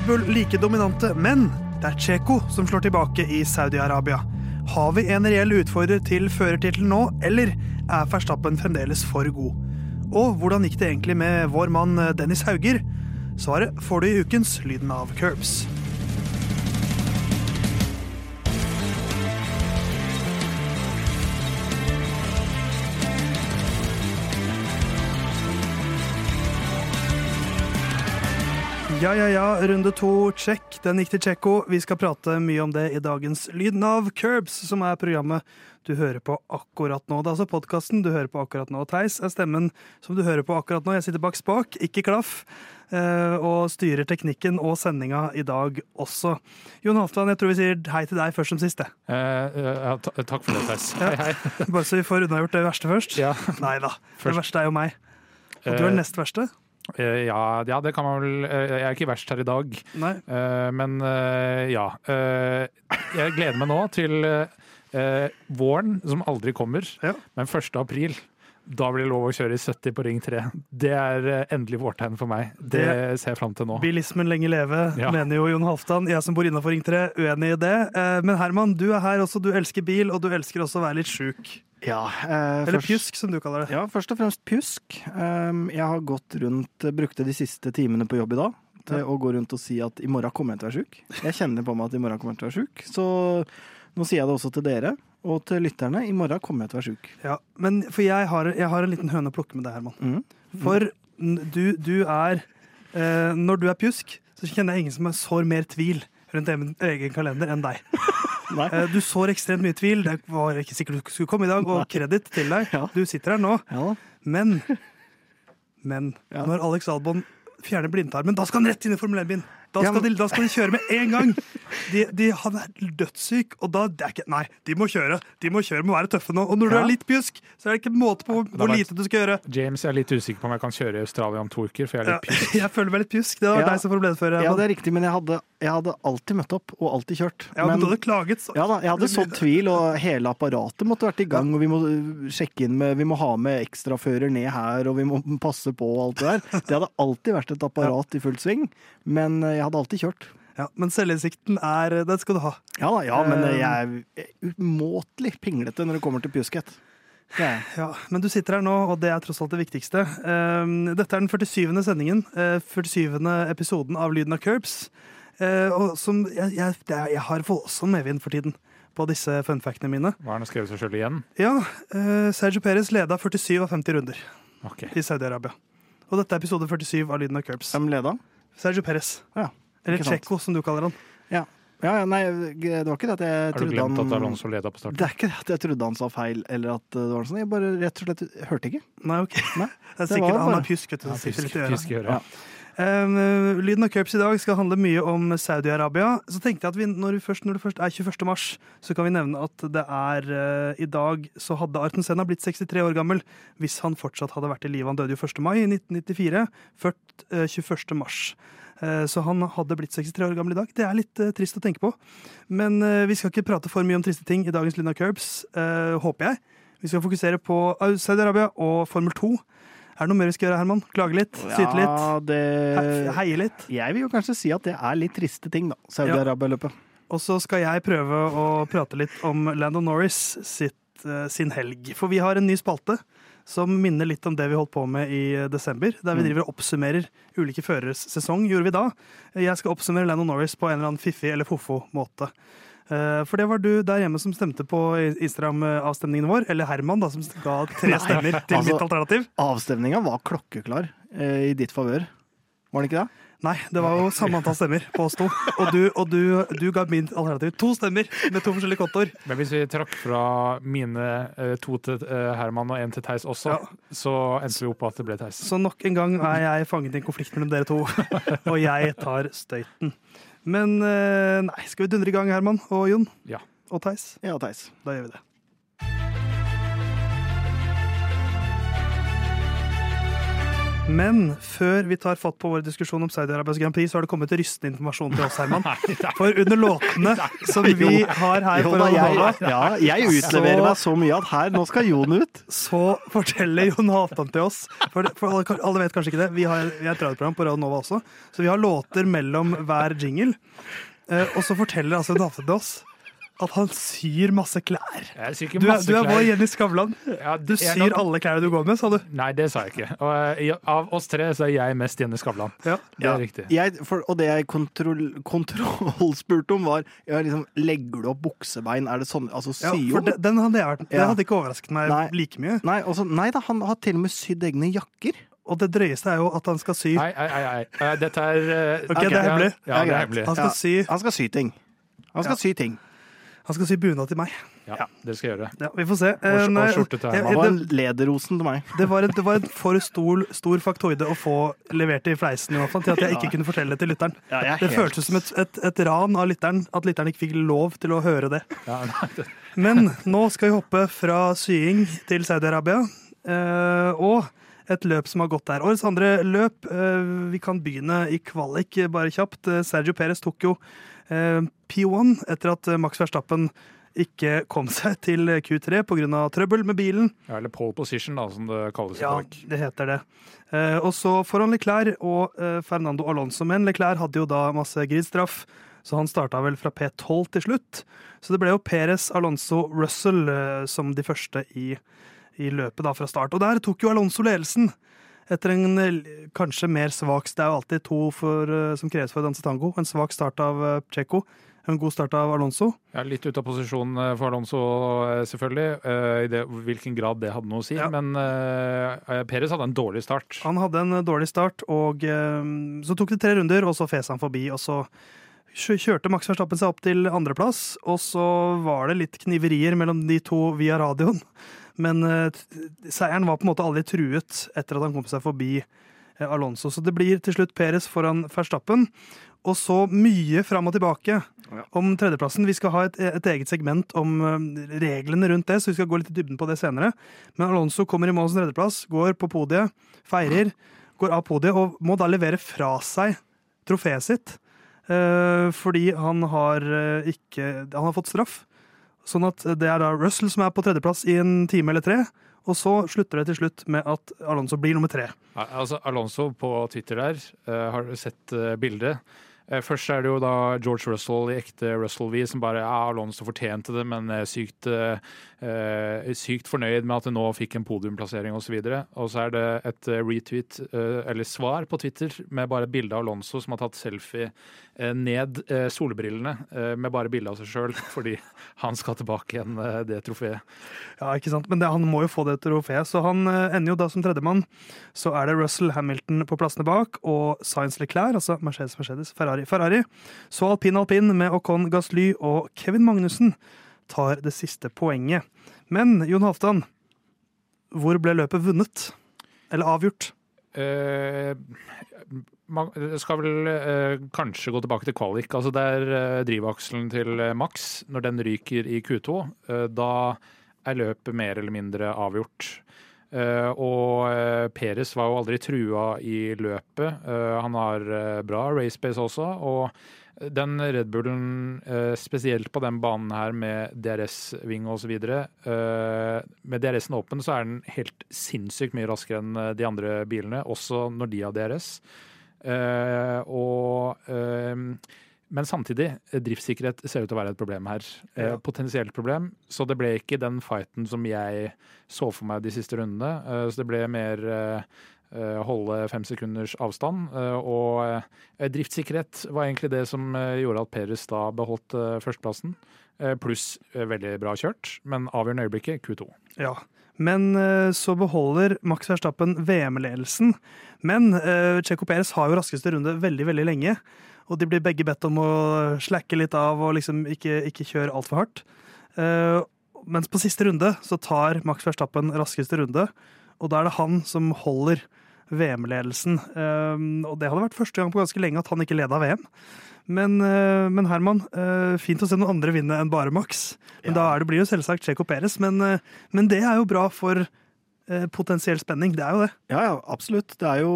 Red Bull like dominante, men det er Tsjeko som slår tilbake i Saudi-Arabia. Har vi en reell utfordrer til førertittelen nå, eller er Verstappen fremdeles for god? Og hvordan gikk det egentlig med vår mann Dennis Hauger? Svaret får du i ukens Lyden av Curbs. Ja, ja, ja. Runde to, check. Den gikk til Tsjekko. Vi skal prate mye om det i dagens Lyden av Curbs, som er programmet du hører på akkurat nå. Det er altså podkasten du hører på akkurat nå. Theis er stemmen som du hører på akkurat nå. Jeg sitter bak spak, ikke klaff, eh, og styrer teknikken og sendinga i dag også. Jon Halvdan, jeg tror vi sier hei til deg først som sist. jeg. Eh, ja, takk for det, Theis. Hei, hei. Bare så vi får unnagjort det verste først. Ja. Nei da. Det verste er jo meg. Og du er Eh, nest verste. Eh, ja, ja, det kan man vel eh, Jeg er ikke verst her i dag, Nei. eh, men ja. Jeg gleder meg nå til våren, som aldri kommer, Ja. men 1. april. Da blir det lov å kjøre i 70 på Ring 3. Det er endelig vårtegn for meg. Det, Det- ser jeg fram til nå. Bilismen lenge leve, Ja. mener jo Jon Halvdan. Jeg som bor innafor Ring 3, uenig i det. Men Herman, du er her også. Du elsker bil, og du elsker også å være litt sjuk. Ja, eh, Eller først- pjusk, som du kaller det. Ja, først og fremst pjusk. Um, jeg har gått rundt, brukte de siste timene på jobb i dag til Ja. å gå rundt og si at i morgen kommer jeg til å være sjuk. Jeg kjenner på meg at i morgen kommer jeg til å være sjuk. Så nå sier jeg det også til dere og til lytterne. I morgen kommer jeg til å være sjuk. Ja, men for jeg har, jeg har en liten høne å plukke med deg, Herman. Mm. For n- du, du er eh, Når du er pjusk, så kjenner jeg ingen som sår mer tvil rundt egen kalender enn deg. Nei. Eh, du sår ekstremt mye tvil. Det var ikke sikkert du skulle komme i dag, og kreditt til deg. Ja. Du sitter her nå. Ja. Men Men Ja. når Alex Albon fjerner blindtarmen, da skal han rett inn i Formel 1-bilen! Da, Ja, men- de- da skal de kjøre med en gang! De, de, han er dødssyk, og da det er ikke, Nei, de må kjøre! De må kjøre, må være tøffe nå. Og når du er litt pjusk, så er det ikke måte på hvor var- lite du skal gjøre. James, jeg er litt usikker på om jeg kan kjøre i Australia om to uker, for jeg er litt pjusk. jeg føler meg litt pjusk. Det var Ja. deg som problemfører. Ja, det er riktig, men jeg hadde, jeg hadde alltid møtt opp og alltid kjørt. Ja, men du hadde klaget. Så. Ja da, jeg hadde sådd tvil, og hele apparatet måtte vært i gang. Og vi må uh, sjekke inn med Vi må ha med ekstrafører ned her, og vi må passe på og alt det der. Det hadde alltid vært et apparat i full sving, men uh, jeg hadde alltid kjørt. Ja, men selvinnsikten er Den skal du ha. Ja da, ja, men jeg er umåtelig pinglete når det kommer til er. Ja, Men du sitter her nå, og det er tross alt det viktigste. Dette er den 47. sendingen, eh, 47. episoden av Lyden av Curbs. Eh, og som jeg, jeg, jeg har voldsom medvind for tiden på disse funfactene mine. Hva har han skrevet seg sjøl igjen? Ja, eh, Sergio Perez leda 47 av 50 runder okay. i Saudi-Arabia. Og dette er episode 47 av Lyden av Curbs. Hvem leda? Sergio Perez. Ja, Eller. Tsjekko, som du kaller han. Ja. ja, ja, nei, det var ikke det at jeg trodde han Har du glemt at Alonso leda på starten? Det er ikke det at jeg trodde han sa feil, eller at det var sånn. Jeg bare rett og slett hørte ikke. Nei, ok. Nei, det er det sikkert var Han har pjusk, vet du. Ja, litt i i øret. Ja. Um, Lyden av Curbs i dag skal handle mye om Saudi-Arabia. Så tenkte jeg at vi, når, vi først, det først er 21. mars, så kan vi nevne at det er uh, i dag så hadde Arten Senna blitt 63 år gammel hvis han fortsatt hadde vært i live. Han døde jo 1. mai i 1994, født uh, 21. mars. Eh, Så han hadde blitt 63 år gammel i dag. Det er litt eh, trist å tenke på. Men eh, vi skal ikke prate for mye om triste ting i dagens Lyden av Curbs, eh, håper jeg. Vi skal fokusere på eh, Saudi-Arabia og Formel 2. Er det noe mer vi skal gjøre, Herman? Klage litt? Syte litt? Ja, det He- Heie litt? Jeg vil jo kanskje si at det er litt triste ting, da. Saudi-Arabia-løpet. Og så skal jeg prøve å prate litt om Landon Norris sitt, eh, sin helg. For vi har en ny spalte som minner litt om det vi holdt på med i desember. Der vi Mm. driver og oppsummerer ulike føreres sesong, gjorde vi da. Jeg skal oppsummere Landon Norris på en eller annen fiffig eller foffo måte. Eh, For det var du der hjemme som stemte på Instagram-avstemningen vår. Eller Herman, da, som ga tre stemmer til altså- mitt alternativ. Avstemninga var klokkeklar eh, i ditt favør. Var den ikke det? Nei, det var jo samme antall stemmer på oss to. Og du, og du, du ga min alternativ to stemmer med to forskjellige kontoer. Men hvis vi trakk fra mine eh, to til eh, Herman og én til Theis også, Ja. så endte vi opp på at det ble Theis. Så nok en gang er jeg fanget i en konflikt mellom dere to, og jeg tar støyten. Men eh, nei, skal vi dundre i gang, Herman og Jon? Ja. Og Theis? Ja, Theis. Da gjør vi det. Men før vi tar fatt på vår diskusjon om Saudi-Arabias Grand Prix, så har det kommet rystende informasjon til oss, Herman. For under låtene som vi har her Jo på da, Radio Nova, ja, jeg utleverer Så- meg så mye at her, nå skal Jon ut. så forteller Jon Halvdan til oss For, for alle, alle vet kanskje ikke det, vi har, vi har et radioprogram på Radio Nova også, så vi har låter mellom hver jingle. Eh, og så forteller altså Jon Halvdan til oss at han syr masse klær. Jeg syr ikke Du er, masse du er vår. Jenny Skavlan. Ja, Du syr nok- alle klærne du går med, sa du. Nei, det sa jeg ikke. Og, eh, av oss tre så er jeg mest Jenny Skavlan. Ja. Det Ja. er riktig. Jeg, for, og det jeg kontroll, kontrollspurte om, var ja, liksom, Legger du opp buksebein? Er det sånn Altså Ja, sy for om? det, den hadde jeg vært, det Ja. hadde ikke overrasket meg Nei. like mye. Nei, også, nei da, han har til og med sydd egne jakker. Og det drøyeste er jo at han skal sy Nei, nei, nei. Eh, Dette er eh, Ok, det er hemmelig. Ja, ja, Han skal Ja. sy, Han skal sy ting. Han skal Ja. sy ting. Han skal sy bunad til meg. Ja, det skal jeg gjøre. Ja, vi får se. Og, Eh, og skjorte til Herman. En det, lederosen til meg. det, var en, det var en for stor, stor faktoide å få levert i fleisen i hvert fall, til at jeg ikke kunne fortelle det til lytteren. Ja, er Det føltes som et, et, et ran av lytteren, at lytteren ikke fikk lov til å høre det. Ja, det- Men nå skal vi hoppe fra sying til Saudi-Arabia. eh, og et løp som har gått der. Årets andre løp. eh, vi kan begynne i kvalik, bare kjapt. Eh, Sergio Perez tok jo eh, P1 etter at eh, Max Verstappen ikke kom seg til Q3 pga. trøbbel med bilen. ja, eller pole position, da, som det kalles i Ja, det heter det. Eh, og så foran Leclerc og eh, Fernando Alonso. Men Leclerc hadde jo da masse gridstraff, så han starta vel fra P12 til slutt. Så det ble jo Perez, Alonso, Russell eh, som de første i, i løpet da fra start. Og der tok jo Alonso ledelsen. Etter en eh, kanskje mer svak Det er jo alltid to for, eh, som kreves for å danse tango. En svak start av eh, en god start av Alonso. Ja, litt ute av posisjon for Alonso, selvfølgelig. I det, hvilken grad det hadde noe å si. Ja. Men uh, Perez hadde en dårlig start. Han hadde en dårlig start, og eh, så tok det tre runder, og så fes han forbi. Og så kjørte Max Verstappen seg opp til andreplass, og så var det litt kniverier mellom de to via radioen. Men eh, seieren var på en måte aldri truet etter at han kom seg forbi eh, Alonso. Så det blir til slutt Perez foran Verstappen. Og så mye fram og tilbake Ja. om tredjeplassen. Vi skal ha et, et eget segment om eh, reglene rundt det, så vi skal gå litt i dybden på det senere. Men Alonso kommer i mål som tredjeplass, går på podiet, feirer, går av podiet og må da levere fra seg trofeet sitt. eh, fordi han har ikke Han har fått straff. Sånn at det er da Russell som er på tredjeplass i en time eller tre. Og så slutter det til slutt med at Alonso blir nummer tre. Altså Alonso på Twitter der, eh, har sett uh, bildet? Eh, først er det jo da George Russell i ekte Russell-V som bare ja, Alonso fortjente det, men er sykt, eh, eh, sykt fornøyd med at det nå fikk en podiumplassering osv. Og, og så er det et eh, retweet, eh, eller svar på Twitter, med bare et bilde av Alonso som har tatt selfie eh, ned eh, solbrillene, eh, med bare bilde av seg sjøl, fordi han skal tilbake igjen eh, det trofeet. Ja, ikke sant? Men det, han må jo få det trofeet, så han eh, ender jo da som tredjemann. Så er det Russell Hamilton på plassene bak, og Science Leclerc, altså Mercedes, Mercedes, Ferrari, Ferrari. Så alpin alpin med Ocon Gasly og Kevin Magnussen tar det siste poenget. Men Jon Halvdan, hvor ble løpet vunnet? Eller avgjort? Eh, skal vel eh, kanskje gå tilbake til kvalik. Altså Det er eh, drivakselen til eh, Max. Når den ryker i Q2, eh, da er løpet mer eller mindre avgjort. Eh, og uh, Peres var jo aldri trua i løpet. Eh, han har eh, bra racepace også. Og den Red Bullen, eh, spesielt på den banen her med DRS-ving osv. Uh, med DRS-en åpen så er den helt sinnssykt mye raskere enn eh, de andre bilene, også når de har DRS. Eh, og eh, men samtidig, eh, driftssikkerhet ser ut til å være et problem her. Eh, Ja. Potensielt problem. Så det ble ikke den fighten som jeg så for meg de siste rundene. Eh, så det ble mer holde fem sekunders avstand. og driftssikkerhet var egentlig det som gjorde at Peres da beholdt eh, førsteplassen. Pluss veldig bra kjørt, men avgjørende øyeblikket Q2. Ja. Men så beholder Max Verstappen VM-ledelsen. Men Checo Peres har jo raskeste runde veldig, veldig lenge. Og de blir begge bedt om å slakke litt av og liksom ikke, ikke kjøre altfor hardt. Uh, mens på siste runde så tar Max Verstappen raskeste runde, og da er det han som holder VM-ledelsen. Uh, og det hadde vært første gang på ganske lenge at han ikke leda VM. Men, uh, men Herman, eh, fint å se noen andre vinne enn bare Max. Men Ja. da er det, blir jo selvsagt Checo Perez. Men, eh, men det er jo bra for eh, potensiell spenning. Det er jo det. Ja, ja, absolutt. Det er jo,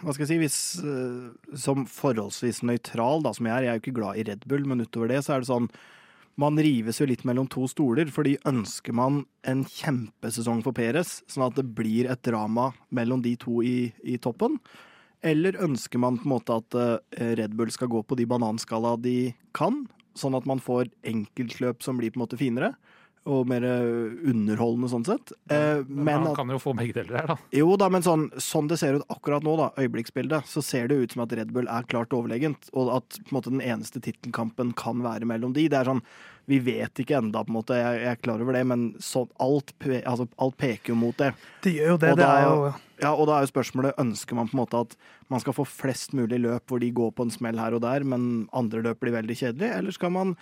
hva skal jeg si, hvis eh, som forholdsvis nøytral, da, som jeg er, jeg er jo ikke glad i Red Bull, men utover det så er det sånn man rives jo litt mellom to stoler, fordi ønsker man en kjempesesong for Peres, sånn at det blir et drama mellom de to i, i toppen, eller ønsker man på en måte at eh, Red Bull skal gå på de bananskala de kan, sånn at man får enkeltløp som blir på en måte finere? Og mer eh, underholdende sånn sett. Eh, men Man kan jo få begge deler her, da. Jo da, men sånn, sånn det ser ut akkurat nå, da, øyeblikksbildet, så ser det ut som at Red Bull er klart overlegent, og at på en måte den eneste tittelkampen kan være mellom de. Det er sånn, Vi vet ikke enda, på en måte, jeg, jeg er klar over det, men så, alt, altså, alt, peker jo mot det. Det gjør jo det. Og det da, er jo ja, og da er jo spørsmålet ønsker man på en måte at man skal få flest mulig løp hvor de går på en smell her og der, men andre løp blir veldig kjedelig, eller skal man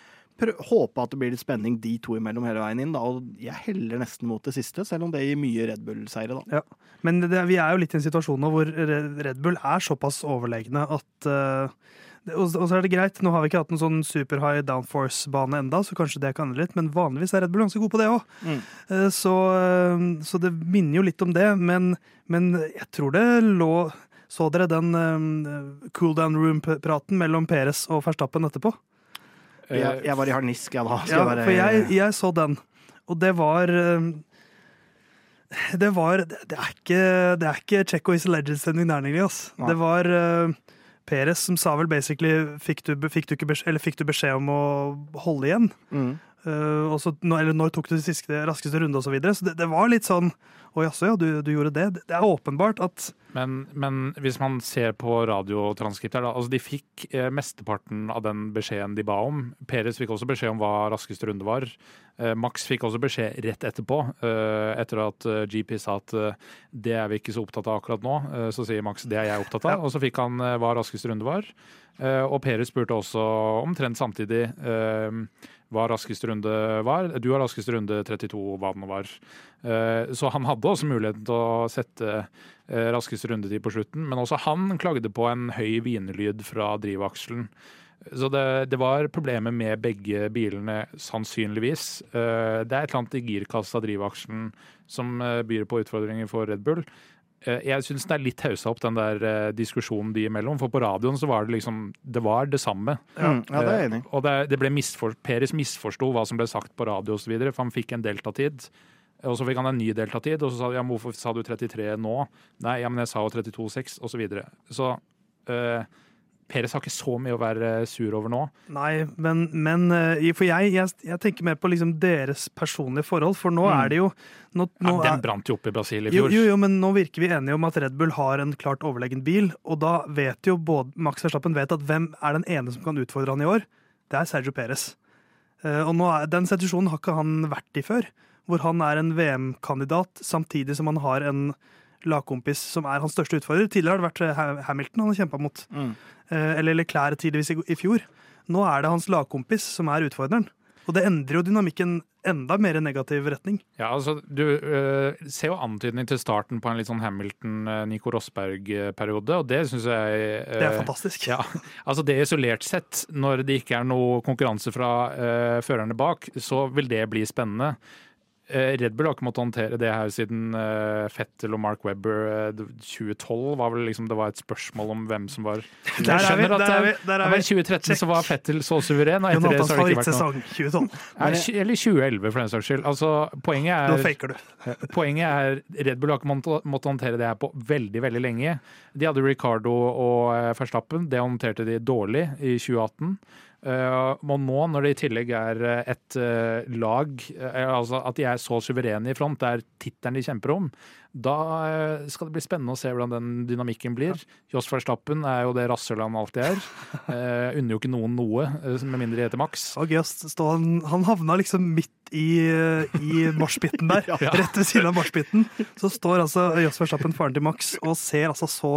håpe at det blir litt spenning de to imellom hele veien inn. Da. Og jeg heller nesten mot det siste, selv om det gir mye Red Bull-seire. Ja. Men det, vi er jo litt i en situasjon nå hvor Red Bull er såpass overlegne at uh, og, så er det greit, nå har vi ikke hatt en sånn super high downforce-bane enda, så kanskje det kan litt, men vanligvis er Red Bull ganske god på det òg. Mm. Uh, så, uh, så, det minner jo litt om det, men, men jeg tror det lå Så dere den cool down room-praten mellom Peres og Verstappen etterpå? Jeg, eh, jeg var i harnisk, jeg da. Ja, for jeg, jeg, så den, og det var eh, det var Det er ikke, det er ikke Checo is a legend-sending der, Nilias. Det var Peres som sa vel basically fikk du, fikk du, beskjed, fikk du beskjed om å holde igjen? Mm. Uh, så, eller når tok du siste, raskeste runde, og så videre. Så det, det var litt sånn Å jaså, ja, du, du, gjorde det. Det er åpenbart at men, men, hvis man ser på radiotranskripter, da, altså de fikk eh, mesteparten av den beskjeden de ba om. Peres fikk også beskjed om hva raskeste runde var. Eh, Max fikk også beskjed rett etterpå, eh, etter at eh, GP sa at eh, det er vi ikke så opptatt av akkurat nå. Eh, så sier Max det er jeg opptatt av, og så fikk han hva raskeste runde var. og Peres spurte også omtrent samtidig hva raskeste runde var. Du har raskeste runde 32, hva den var. Så han hadde også muligheten til å sette raskest raskeste rundetid på slutten. Men også han klagde på en høy hvinelyd fra drivakselen. Så det, det, var problemer med begge bilene, sannsynligvis. Eh, det er et eller annet i girkassa drivakselen som eh, byr på utfordringer for Red Bull. Jeg syns det er litt haussa opp, den der diskusjonen de imellom. For på radioen så var det liksom Det var det samme. Ja, ja det er enig Og det, det ble misfor, Peris misforsto hva som ble sagt på radio osv., for han fikk en deltatid. Og så fikk han en ny deltatid, og så sa de ja, hvorfor sa du 33 nå? Nei, ja, men jeg sa jo 32,6, osv. Så, videre. så uh, Peres har ikke så mye å være sur over nå. Nei, men, men uh, for jeg, jeg, jeg, tenker mer på liksom deres personlige forhold, for nå mm. er det jo nå, nå ja, Den brant jo opp i Brasil i fjor. Jo, jo, jo, men nå virker vi enige om at Red Bull har en klart overlegen bil, og da vet jo både Max Verstappen vet at hvem er den ene som kan utfordre han i år? Det er Sergio Perez. Og nå er, den situasjonen har ikke han vært i før hvor han er en VM-kandidat samtidig som han har en lagkompis som er hans største utfordrer. Tidligere har det vært eh, Hamilton han har kjempa mot. Mm. Eh, eller Leclerc tidligvis i fjor. Nå er det hans lagkompis som er utfordreren. Og det endrer jo dynamikken enda mer i negativ retning. Ja, altså, Du uh, ser jo antydning til starten på en litt sånn Hamilton-Nico Rosberg-periode, og det syns jeg uh, Det er fantastisk. Ja, altså Det isolert sett, når det ikke er noe konkurranse fra uh, førerne bak, så vil det bli spennende. Eh, Red Bull har ikke måttet håndtere det her siden uh, Fettel og Mark Webber uh, 2012 var vel liksom det var et spørsmål om hvem som var Der er vi! Der er vi, der er vi. I 2013 så var Fettel så suveren, og etter det så har det ikke vært noe. Eller 2011, for den saks skyld. Altså, poenget er Nå faker du. poenget er Red Bull har ikke måttet håndtere det her på veldig, veldig lenge. De hadde Ricardo og Verstappen. Det håndterte de dårlig i 2018. Uh, og nå, når det i tillegg er eh, et uh, lag, altså at de er så suverene i front, det er tittelen de kjemper om, da skal det bli spennende å se hvordan den dynamikken blir. Joss Verstappen er jo det rasshølet han alltid er. Unner jo ikke noen noe, med mindre de heter Max. Og Just, han, han havna liksom midt i, i moshpiten der, ja. rett ved siden av moshpiten. Så står altså Joss Verstappen, faren til Max, og ser altså så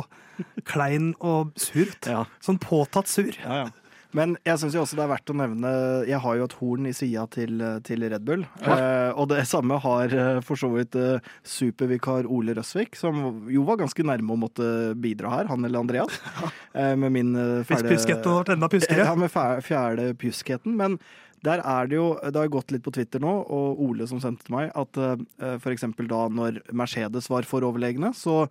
klein og sur ut. Ja. Sånn påtatt sur. Ja, ja. Men jeg syns også det er verdt å nevne Jeg har jo et horn i sida til, til, Red Bull. Eh, og det samme har eh, for så vidt eh, supervikar Ole Røsvik, som jo var ganske nærme å måtte bidra her, han eller Andreas. Eh, med min eh, pjuskere. Ja, med fjerde pyskheten. Men der er det jo Det har gått litt på Twitter nå, og Ole som sendte til meg, at eh, eksempel da når Mercedes var foroverlegne, så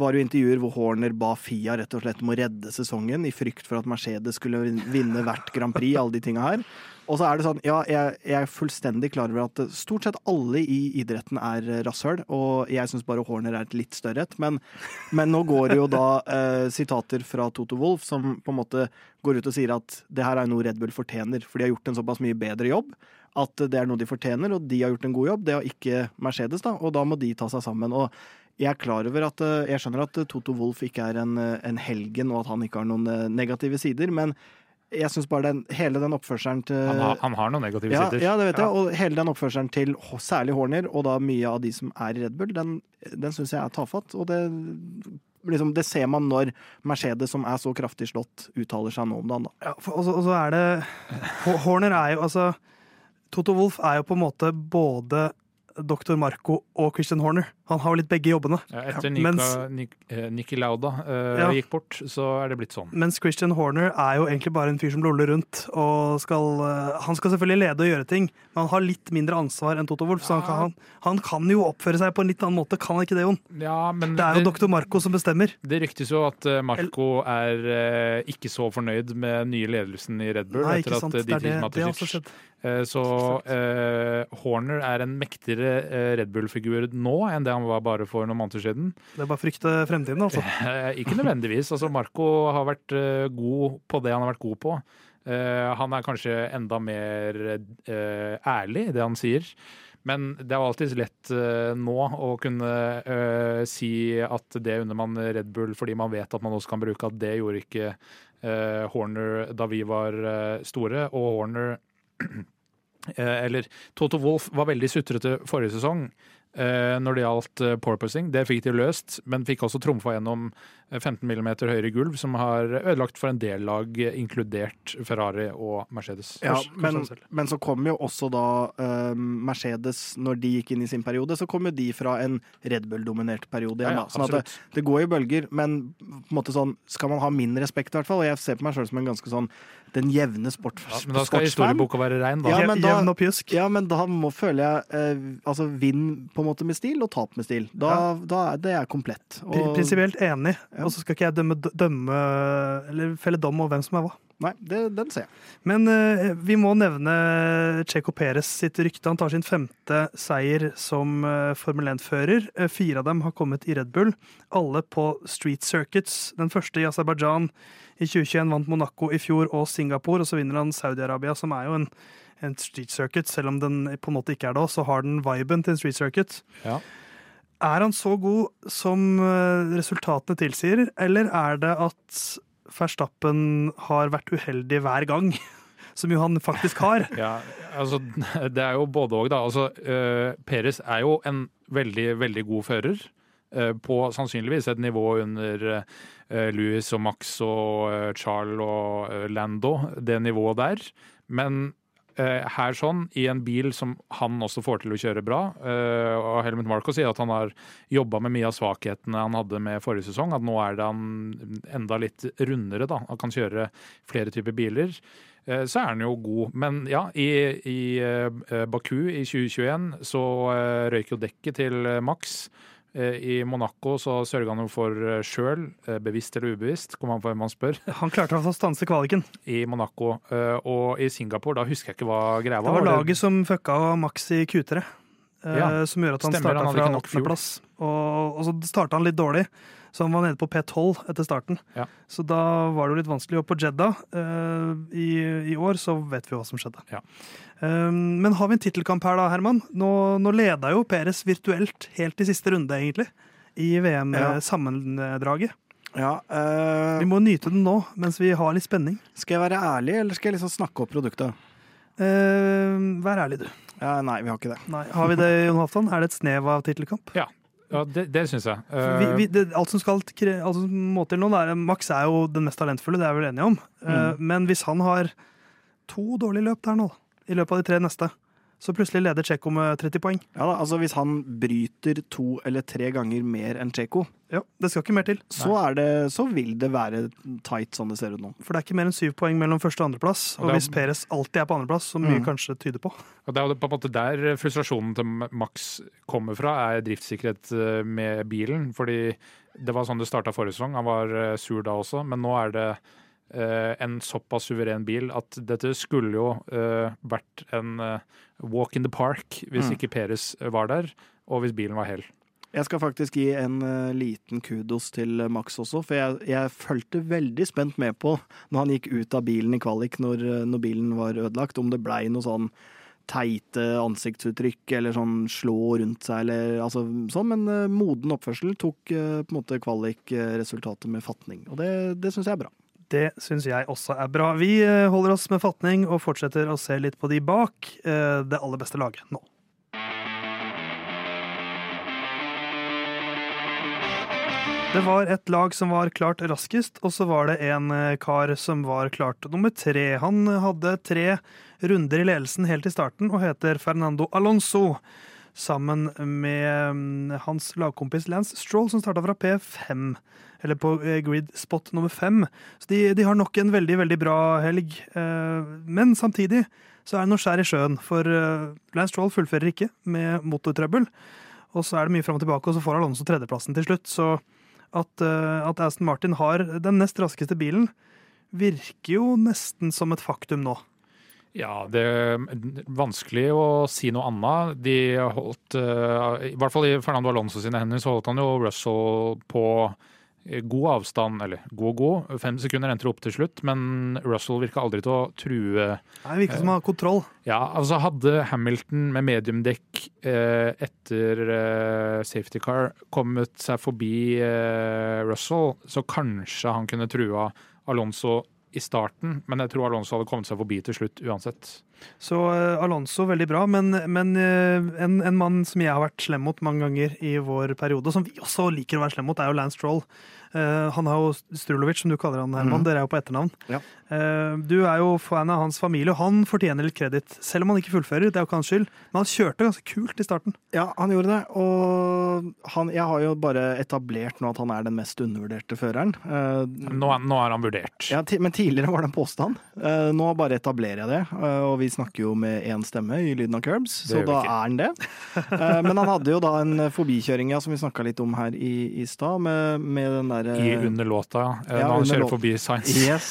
var jo intervjuer hvor Horner ba Fia rett og slett om å redde sesongen i frykt for at Mercedes skulle vinne hvert Grand Prix, alle de tinga her. Og så er det sånn, ja, jeg, jeg, er fullstendig klar over at stort sett alle i idretten er rasshøl, og jeg syns bare Horner er et litt større et. Men, men, nå går det jo da eh, sitater fra Toto Wolff som på en måte går ut og sier at det her er noe Red Bull fortjener, for de har gjort en såpass mye bedre jobb at det er noe de fortjener, og de har gjort en god jobb. Det har ikke Mercedes, da, og da må de ta seg sammen. og jeg er klar over at, eh, jeg skjønner at Toto Wolff ikke er en, en helgen, og at han ikke har noen eh, negative sider, men jeg syns bare den, hele den oppførselen til han har, han har, noen negative ja, sider. Ja, det vet jeg. Og hele den oppførselen til særlig Horner, og da mye av de som er i Red Bull, den, den syns jeg er tafatt. Og det, liksom, det, ser man når Mercedes, som er så kraftig slått, uttaler seg nå om dagen. Ja, og så er det Horner er jo altså Toto Wolff er jo på en måte både Dr. Marco og Christian Horner. Han har jo litt begge jobbene. Ja, etter Nika, mens, Nik, eh, Niki Lauda uh, ja. gikk bort, så er det blitt sånn. Mens Christian Horner er jo egentlig bare en fyr som loller rundt. og skal, uh, Han skal selvfølgelig lede og gjøre ting, men han har litt mindre ansvar enn Toto Wolff. Så han kan, han, han kan, jo oppføre seg på en litt annen måte, kan han ikke det, Jon? Ja, det er jo det, Dr. Marco som bestemmer. Det ryktes jo at Marco er uh, ikke så fornøyd med nye ledelsen i Red Bull. Nei, ikke sant. det er det, det skjedd. Så Horner er en mektigere Red Bull-figur nå enn det han var bare for noen måneder siden. Det er bare å frykte fremtiden, altså? Ikke nødvendigvis. Altså, Marco har vært god på det han har vært god på. Uh, han er kanskje enda mer ærlig i det han sier. Men det er alltids alltid lett nå å kunne si at det unner man Red Bull fordi man vet at man også kan bruke at det gjorde ikke Horner da vi var store. Og Horner eller Toto Wolff var veldig sutrete forrige sesong. Eh, når det gjaldt eh, porpoising. Det fikk de løst, men fikk også trumfa gjennom 15 mm høyere gulv, som har ødelagt for en del lag, inkludert Ferrari og Mercedes. Ja, men, men, så kom jo også da uh, Mercedes, når de gikk inn i sin periode, så kom jo de fra en Red Bull-dominert periode igjen. Ja, ja, sånn at det, det, går i bølger, men på en måte sånn, skal man ha min respekt, i hvert fall. Og jeg ser på meg sjøl som en ganske sånn den jevne sport, ja, Men da skal historieboka være rein, da. Ja, men da, Jevn og pjusk. Ja, men da må, føler jeg eh, altså vinn på en måte med stil, og tap med stil. Da, ja. da er det er komplett. Og, Prinsipielt enig, ja. og så skal ikke jeg dømme, dømme eller felle dom over hvem som er hva. Nei, det, den ser jeg. Men uh, vi må nevne Checo Perez sitt rykte. Han tar sin femte seier som uh, Formel 1-fører. Uh, fire av dem har kommet i Red Bull. Alle på street circuits. Den første i Aserbajdsjan i 2021 vant Monaco i fjor og Singapore, og så vinner han Saudi-Arabia, som er jo en, en, street circuit. Selv om den på en måte ikke er det, så har den viben til en street circuit. Ja. Er han så god som eh, resultatene tilsier, eller er det at Verstappen har vært uheldig hver gang? Som jo han faktisk har. ja, altså, det er jo både òg, da. Altså, uh, Peres er jo en veldig, veldig god fører. Uh, på sannsynligvis et nivå under uh, Eh, Louis og Max og Charles og Lando, det nivået der. Men her sånn, i en bil som han også får til å kjøre bra. og Helmut Marco sier at han har jobba med mye av svakhetene han hadde med forrige sesong. At nå er det han enda litt rundere, da. Han kan kjøre flere typer biler. Så er han jo god. Men ja, i, i Baku i 2021 så røyk jo dekket til Max. Eh, I Monaco så sørga han jo for eh, sjøl, eh, bevisst eller ubevisst, kommer an på hvem man spør. Han klarte å stanse kvaliken. I Monaco. Og i Singapore, da husker jeg ikke hva greia var. Det var laget som fucka Max i Q3, ja. som gjør at han starta fra åttendeplass. Og, og så starta han litt dårlig. Så han var nede på P12 etter starten. Ja. Så da var det jo litt vanskelig. Og på Jeddah uh, i, i, år så vet vi hva som skjedde. Ja. Um, men har vi en tittelkamp her da, Herman? Nå, nå leda jo Peres virtuelt helt i siste runde, egentlig. I VM-sammendraget. Ja, uh, vi må nyte den nå, mens vi har litt spenning. Skal jeg være ærlig, eller skal jeg liksom snakke opp produktet? Uh, vær ærlig, du. Ja, nei, vi har ikke det. Nei. Har vi det, Jon Halvdan? Er det et snev av tittelkamp? Ja. Ja, det, det syns jeg. Vi, Eh, vi, det, alt som skal alt som må til nå, er, Max er jo den mest talentfulle, det er vi vel enige om. Mm. Men hvis han har to dårlige løp der nå, i løpet av de tre neste, så plutselig leder Tsjekko med 30 poeng. Ja, da, altså Hvis han bryter to eller tre ganger mer enn Tsjekko, Ja, Det skal ikke mer til. så, er det- så vil det være tight sånn det ser ut nå. For det er ikke mer enn syv poeng mellom første og andreplass. Og Og er- hvis Peres alltid er på andreplass, så mye Mm. kanskje tyder på. Og Det er på en måte der frustrasjonen til Max kommer fra, er driftssikkerhet eh, med bilen. Fordi det var sånn det starta forrige sesong. Han var eh, sur da også, men nå er det en såpass suveren bil at dette skulle jo eh, vært en eh, walk in the park hvis Mm. ikke Peres var der, og hvis bilen var hel. Jeg skal faktisk gi en eh, liten kudos til Max også, for jeg, jeg fulgte veldig spent med på når han gikk ut av bilen i kvalik når, eh, når bilen var ødelagt, om det blei noe sånn teite ansiktsuttrykk eller sånn slå rundt seg eller altså sånn, men eh, moden oppførsel tok eh, på en måte kvalikresultatet med fatning, og det, det syns jeg er bra. Det syns jeg også er bra. Vi eh, holder oss med fatning og fortsetter å se litt på de bak eh, det aller beste laget nå. Det var et lag som var klart raskest, og så var det en eh, kar som var klart nummer tre. Han hadde tre runder i ledelsen helt i starten og heter Fernando Alonso. Sammen med mm, hans lagkompis Lance Stroll, som starta fra P5, eller på eh, grid spot nummer fem. Så de, de har nok en veldig, veldig bra helg. Eh, Men samtidig så er det noe skjær i sjøen, for eh, Lance Stroll fullfører ikke med motortrøbbel. Og så er det mye fram og tilbake, og så får Alonso tredjeplassen til slutt. Så at, at Aston Martin har den nest raskeste bilen, virker jo nesten som et faktum nå. Ja, det er vanskelig å si noe annet. De holdt, eh, I hvert fall i Fernando Alonso sine hender, så holdt han jo Russell på god avstand, eller god god. Fem sekunder endte det opp til slutt, men Russell virka aldri til å true Nei, virker som å ha kontroll. Ja, altså hadde Hamilton med mediumdekk eh, etter eh, safety car kommet seg forbi Russell, så kanskje han kunne trua Alonso i starten, men jeg tror Alonso hadde kommet seg forbi til slutt uansett. Så eh, Alonso veldig bra, men, men eh, en, en mann som jeg har vært slem mot mange ganger i vår periode, og som vi også liker å være slem mot, er jo Lance Troll. Uh, han har jo Strulovic, som du kaller han, Herman. Mm. Dere er jo på etternavn. Ja. Uh, du er jo fan av hans familie, og han fortjener litt kreditt. Selv om han ikke fullfører, det er jo ikke hans skyld. Men han kjørte ganske kult i starten. Ja, han gjorde det. Og han, jeg har jo bare etablert nå at han er den mest undervurderte føreren. Uh, Nå, nå er han vurdert. ja, men tidligere var det en påstand. Eh, nå bare etablerer jeg det. eh, og vi snakker jo med én stemme i Lyden av Curbs, så da ikke. er han det. Eh, men han hadde jo da en forbikjøring ja, som vi snakka litt om her i, i stad, med, med den derre I under låta, eh, Ja, når han kjører låta. forbi Science. Yes.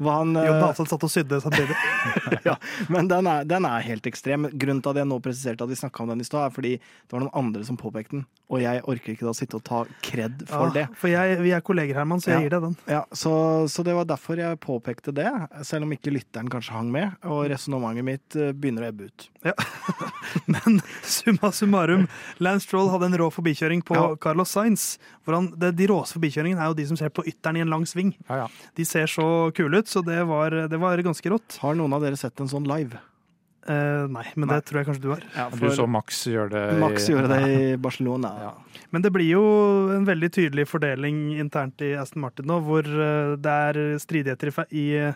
Hva han, jo, Jon Dahlseth satt og sydde samtidig. ja, men den er, den er helt ekstrem. Grunnen til at jeg nå presiserte at vi snakka om den i stad, er fordi det var noen andre som påpekte den. Og jeg orker ikke da sitte og ta kred for det. For jeg, vi er kolleger, Herman, så jeg Ja. gir deg den. Ja, så, så det var derfor jeg påpekte det, selv om ikke lytteren kanskje hang med. Og resonnementet mitt eh, begynner å ebbe ut. Men summa summarum, Lance Stroll hadde en rå forbikjøring på Ja. Carlos Sainz. Hvor han, det, de råeste forbikjøringene er jo de som ser på ytteren i en lang sving. Ja, ja. De ser så kule ut, så det var, det var ganske rått. Har noen av dere sett en sånn live? Eh, nei, men Nei. det tror jeg kanskje du har. Ja, Du så Max gjøre det. i- Max gjorde det i Barcelona. Ja. Men det blir jo en veldig tydelig fordeling internt i Aston Martin nå, hvor eh, det er stridigheter i, i,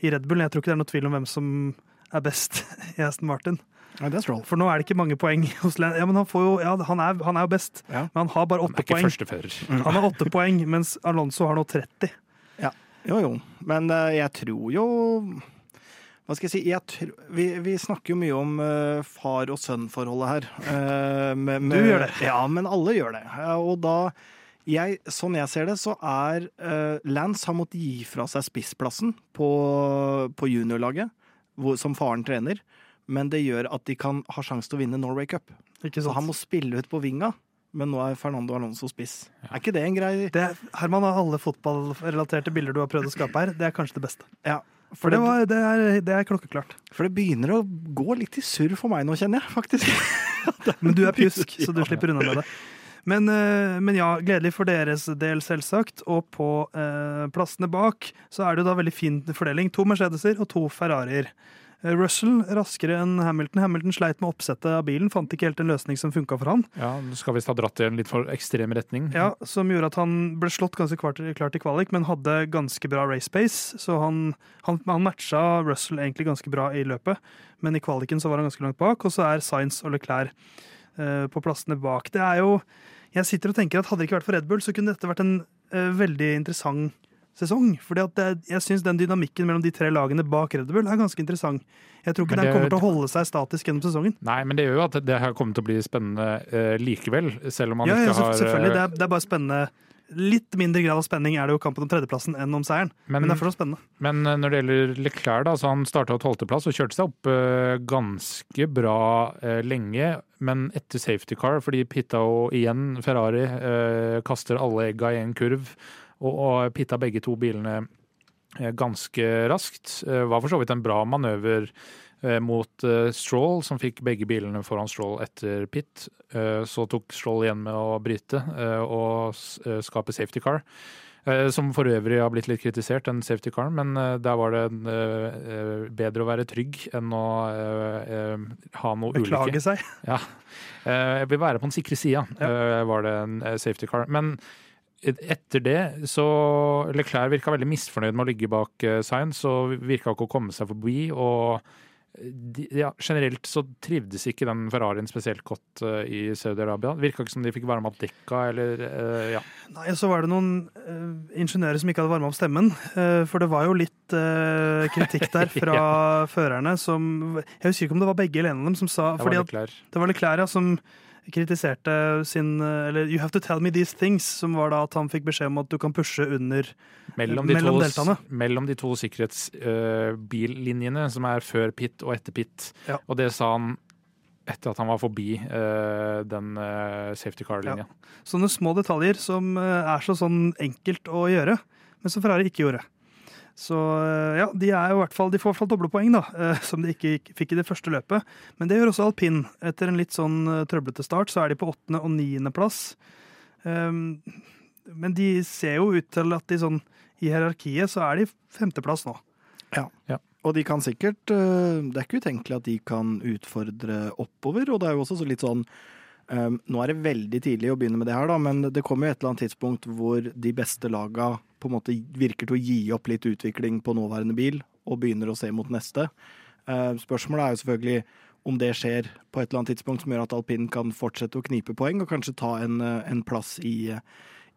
i Red Bull. Jeg tror ikke det er noe tvil om hvem som er best i Aston Martin. Ja, det er For nå er det ikke mange poeng hos Lance. Ja, men han, får jo, ja, han, er, han er jo best, Ja. men han har bare åtte poeng. Mm. Han har åtte poeng, mens Alonso har nå 30. Jo, jo. Men eh, jeg tror jo Hva skal jeg si? Jeg tr vi, vi snakker jo mye om uh, far og sønn-forholdet her. Uh, med, med, Du gjør det. Ja, men alle gjør det. Ja, og da jeg, Sånn jeg ser det, så er uh, Lance har måttet gi fra seg spissplassen på, på juniorlaget, hvor, som faren trener. Men det gjør at de kan ha sjanse til å vinne Norway Cup. Så han må spille ut på vinga. Men nå er Fernando Alonso spiss. Er ikke det en grei Det, Herman, av alle fotballrelaterte bilder du har prøvd å skape her, det er kanskje det beste. Ja. For det, var, det, er, det er klokkeklart. For det begynner å gå litt i surr for meg nå, kjenner jeg faktisk. Men du er pjusk, så du slipper unna med det. Men, eh, men ja, gledelig for deres del, selvsagt. Og på eh, plassene bak så er det jo da veldig fin fordeling. To Mercedeser og to Ferrarier. Eh, Russell raskere enn Hamilton. Hamilton sleit med oppsettet av bilen, fant ikke helt en løsning som funka for han. Ja, nå skal visst ha dratt i en litt for ekstrem retning. Ja, Som gjorde at han ble slått ganske klart, i kvalik, men hadde ganske bra race pace. Så han, han, han matcha Russell egentlig ganske bra i løpet, men i kvaliken så var han ganske langt bak. Og så er Science og Leclerc på plassene bak. Det er jo Jeg sitter og tenker at hadde det ikke vært for Red Bull, så kunne dette vært en eh, veldig interessant sesong. Fordi at det, jeg syns den dynamikken mellom de tre lagene bak Red Bull er ganske interessant. Jeg tror ikke det, den kommer til å holde seg statisk gjennom sesongen. Nei, men det gjør jo at det her kommer til å bli spennende eh, likevel, selv om man Ja, ja, ikke har selvfølgelig. Det eh, er, det er bare spennende. Litt mindre grad av spenning er det jo kampen om tredjeplassen enn om seieren. Men, Men- det er fortsatt spennende. Men eh, når det gjelder Leclerc, da, så han starta tolvteplass og kjørte seg opp eh, ganske bra eh, lenge. Men etter safety car, fordi pitta og igjen Ferrari, eh, kaster alle egga i en kurv. Og, og pitta begge to bilene eh, ganske raskt. Eh, var for så vidt en bra manøver mot eh, Stroll, som fikk begge bilene foran Stroll etter pit. Eh, så tok Stroll igjen med å bryte eh, og eh, skape safety car. Eh, Som for øvrig har blitt litt kritisert, den safety caren, men eh, der var det eh, eh, bedre å være trygg enn å eh, eh, ha noe ulykke. Beklage seg. Eh, Jeg vil være på den sikre sida, eh, var det en eh, safety car. Men etter det så Leclerc virka veldig misfornøyd med å ligge bak eh, Sainz og virka ikke å komme seg forbi. og de, ja, Generelt så trivdes ikke den Ferrarien spesielt godt uh, i Saudi-Arabia. Virka ikke som de fikk varma opp dekka eller uh, ja. Nei, så var det noen uh, ingeniører som ikke hadde varma opp stemmen. for det var jo litt kritikk der fra førerne som Jeg husker ikke om det var begge eller en av dem som sa. Det var Leclerc ja, som kritiserte sin eh, Eller You have to tell me these things, som var da at han fikk beskjed om at du kan pushe under Mellom de, mellom to, deltaene. mellom de to sikkerhetsbillinjene som er før pit og etter pit. Ja. Og det sa han etter at han var forbi uh, den uh, safety car-linja. sånne små detaljer som eh, er så sånn enkelt å gjøre, men som Ferrari ikke gjorde. Så eh, ja, de er jo i hvert fall, de får i hvert fall doble poeng, da, eh, som de ikke fikk i det første løpet. Men det gjør også alpin. Etter en litt sånn eh, trøblete start så er de på åttende og niende plass. Um, men de ser jo ut til at de sånn i hierarkiet så er de femteplass nå. Ja, Og de kan sikkert Det er ikke utenkelig at de kan utfordre oppover, og det er jo også så litt sånn øhm, Nå er det veldig tidlig å begynne med det her, da, men det kommer jo et eller annet tidspunkt hvor de beste laga på en måte virker til å gi opp litt utvikling på nåværende bil, og begynner å se mot neste. Uh, Spørsmålet er jo selvfølgelig om det skjer på et eller annet tidspunkt som gjør at alpin kan fortsette å knipe poeng, og kanskje ta en, øh, en plass i,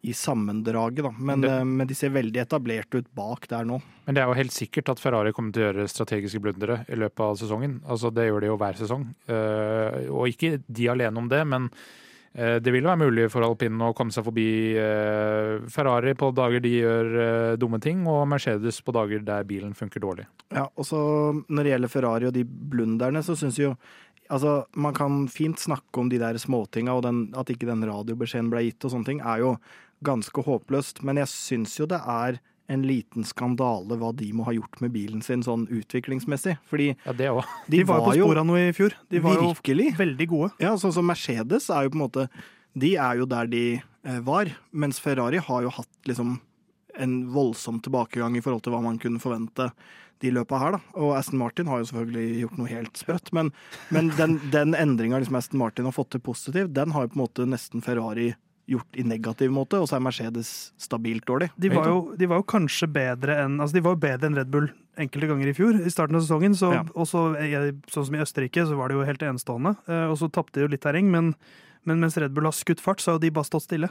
i sammendraget, da. Men, Det- øh, men de ser veldig etablerte ut bak der nå. Men det er jo helt sikkert at Ferrari kommer til å gjøre strategiske blundere i løpet av sesongen. Altså Det gjør de jo hver sesong. Uh, og ikke de alene om det, men uh, det vil være mulig for alpin å komme seg forbi uh, Ferrari på dager de gjør eh, dumme ting, og Mercedes på dager der bilen funker dårlig. Ja, og så når det gjelder Ferrari og de blunderne, så syns jo Altså, man kan fint snakke om de der småtinga, og den, at ikke den radiobeskjeden ble gitt og sånne ting, er jo ganske håpløst. Men jeg syns jo det er en liten skandale hva de må ha gjort med bilen sin sånn utviklingsmessig. Fordi Ja, det òg. de, De, var, jo på sporet av noe i fjor. De var jo virkelig veldig gode. Ja, sånn som Mercedes er jo på en måte De er jo der de eh, var, mens Ferrari har jo hatt liksom en voldsom tilbakegang i forhold til hva man kunne forvente de løpa her, da. Og Aston Martin har jo selvfølgelig gjort noe helt sprøtt, men, men den, den endringa liksom Aston Martin har fått til positivt, den har jo på en måte nesten Ferrari gjort i negativ måte, og så er Mercedes stabilt dårlig. De var, jo, de var jo kanskje bedre enn altså de var jo bedre enn Red Bull enkelte ganger i fjor. I starten av sesongen. Så, Ja. og så, eh, sånn som i Østerrike, så var det jo helt enestående. Eh, Og så tapte de jo litt terreng, men, men mens Red Bull har skutt fart, så har de bare stått stille.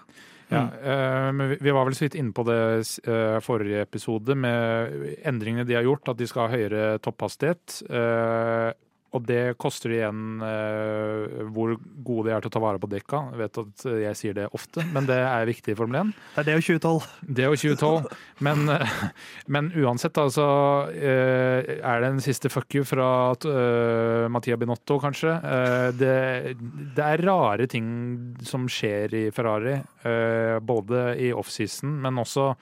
Ja, mm. men vi- var vel så vidt inne på det eh, forrige episode, med endringene de har gjort, at de skal ha høyere topphastighet. eh, og det koster igjen eh, hvor gode de er til å ta vare på dekka. Jeg vet at jeg sier det ofte, men det er viktig i Formel 1. Det er det og 2012. Det og 2012. Men, eh, men uansett, altså så eh, er det en siste fuck you fra uh, Mattia Binotto, kanskje. Eh, det, det er rare ting som skjer i Ferrari, eh, både i offseason, men også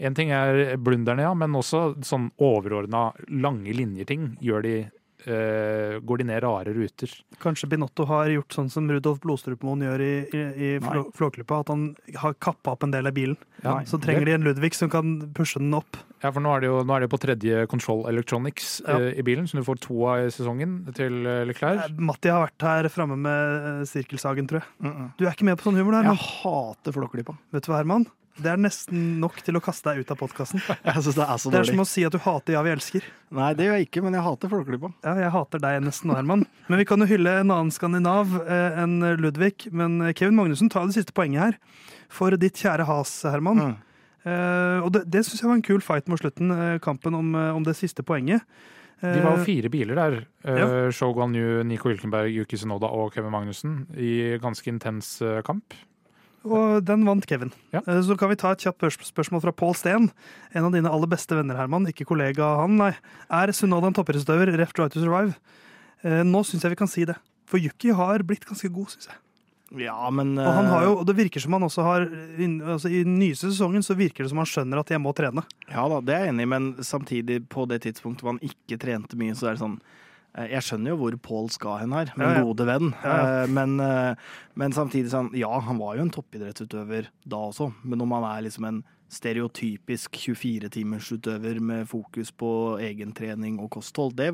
En ting er blunderne, ja, men også sånn overordna lange linjer-ting gjør de eh, går de ned rare ruter. Kanskje Binotto har gjort sånn som Rudolf Blodstrupmoen gjør i, i, i Flå- Flåklypa, at han har kappa opp en del av bilen. Ja, Så trenger de en Ludvig som kan pushe den opp. Ja, for nå er det jo, nå er det på tredje Control Electronics Ja. uh, i bilen, så du får to av i sesongen til eh, Leclerc. Matti har vært her framme med sirkelsagen, tror jeg. Mm -mm. Du er ikke med på sånn humor, du, Jeg hater Flåklypa. Vet du hva, Herman? Det er nesten nok til å kaste deg ut av podkasten. Det er så Det er som å si at du hater Ja, vi elsker. Nei, det gjør jeg ikke, men jeg hater Flåklypa. Ja, jeg hater deg nesten Herman. Men vi kan jo hylle en annen skandinav eh, enn Ludvig. Men Kevin Magnussen tar det siste poenget her. For ditt kjære has, Herman. Mm. Eh, og det, det syns jeg var en kul fight mot slutten. eh, kampen om, eh, om det siste poenget. De var jo Eh, fire biler der. ja. Uh, Show Guan Yu, Nico Hylkenberg, Yuki Sinoda og Kevin Magnussen i ganske intens eh, kamp. Og den vant Kevin. Ja. Eh, Så kan vi ta et kjapt spørsmål fra Paul Steen. En av dine aller beste venner, Herman. Ikke kollega han, nei. Er Sunoda en toppidrettsutøver? Ref Try to Survive. Eh, Nå syns jeg vi kan si det. For Yuki har blitt ganske god, syns jeg. Ja, men Og han har jo, og det virker som han også har altså I den nyeste sesongen så virker det som han skjønner at jeg må trene. Ja da, det er jeg enig i, men samtidig, på det tidspunktet hvor han ikke trente mye, så er det sånn eh, Jeg skjønner jo hvor Pål skal hen her, min Ja, ja. gode venn. Ja. Eh, Men, eh, men samtidig sånn Ja, han var jo en toppidrettsutøver da også, men om han er liksom en stereotypisk 24-timersutøver med fokus på egentrening og kosthold, det,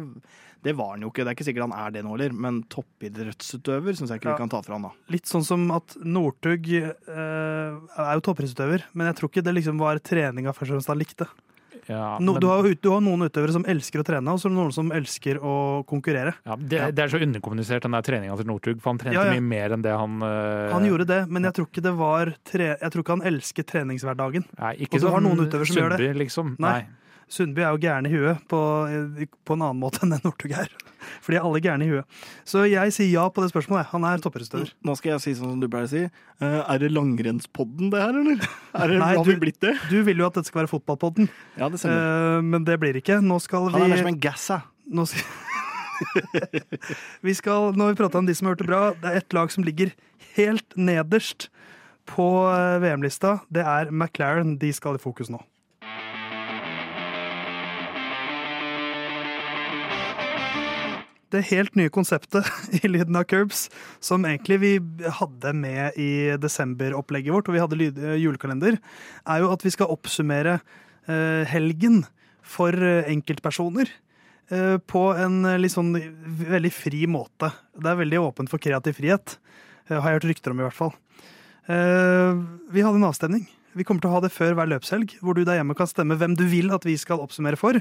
det var han jo ikke. Det er ikke sikkert han er det nå heller, men toppidrettsutøver syns jeg ikke vi kan ta fra han da. Litt sånn som at Northug eh, er jo toppidrettsutøver, men jeg tror ikke det liksom var treninga først og fremst han likte. Ja, No, men- du, har, ut- du har noen utøvere som elsker å trene, og så er det noen som elsker å konkurrere. ja, det, det er så underkommunisert, den der treninga til Northug, for han trente Ja, ja. mye mer enn det han uh... Han gjorde det, men jeg tror ikke det var tre, Jeg tror ikke han elsker treningshverdagen. Nei, Og du har sånn noen utøvere som gjør det. Liksom. Nei. Nei. Sundby er jo gæren i huet på, på en annen måte enn det Northug er. For de er alle gærne i huet. Så jeg sier ja på det spørsmålet. Han er toppidrettsutøver. Nå skal jeg si sånn som du pleier å si. Eh, er det langrennspodden det her, eller? Er det, Nei, har vi blitt det? Du vil jo at dette skal være fotballpodden, Ja, det eh, men det blir ikke. Nå skal Han er mer som en gass, jeg. nå skal, vi skal, når vi prata om de som har hørt det bra. Det er ett lag som ligger helt nederst på eh, VM-lista. Det er McLaren. De skal i fokus nå. Det helt nye konseptet i Lyden av Curbs, som egentlig vi hadde med i desemberopplegget vårt, og vi hadde eh, julekalender, er jo at vi skal oppsummere eh, helgen for eh, enkeltpersoner på en litt sånn veldig fri måte. Det er veldig åpent for kreativ frihet, har jeg hørt rykter om i hvert fall. Vi hadde en avstemning. Vi kommer til å ha det før hver løpshelg, hvor du der hjemme kan stemme hvem du vil at vi skal oppsummere for.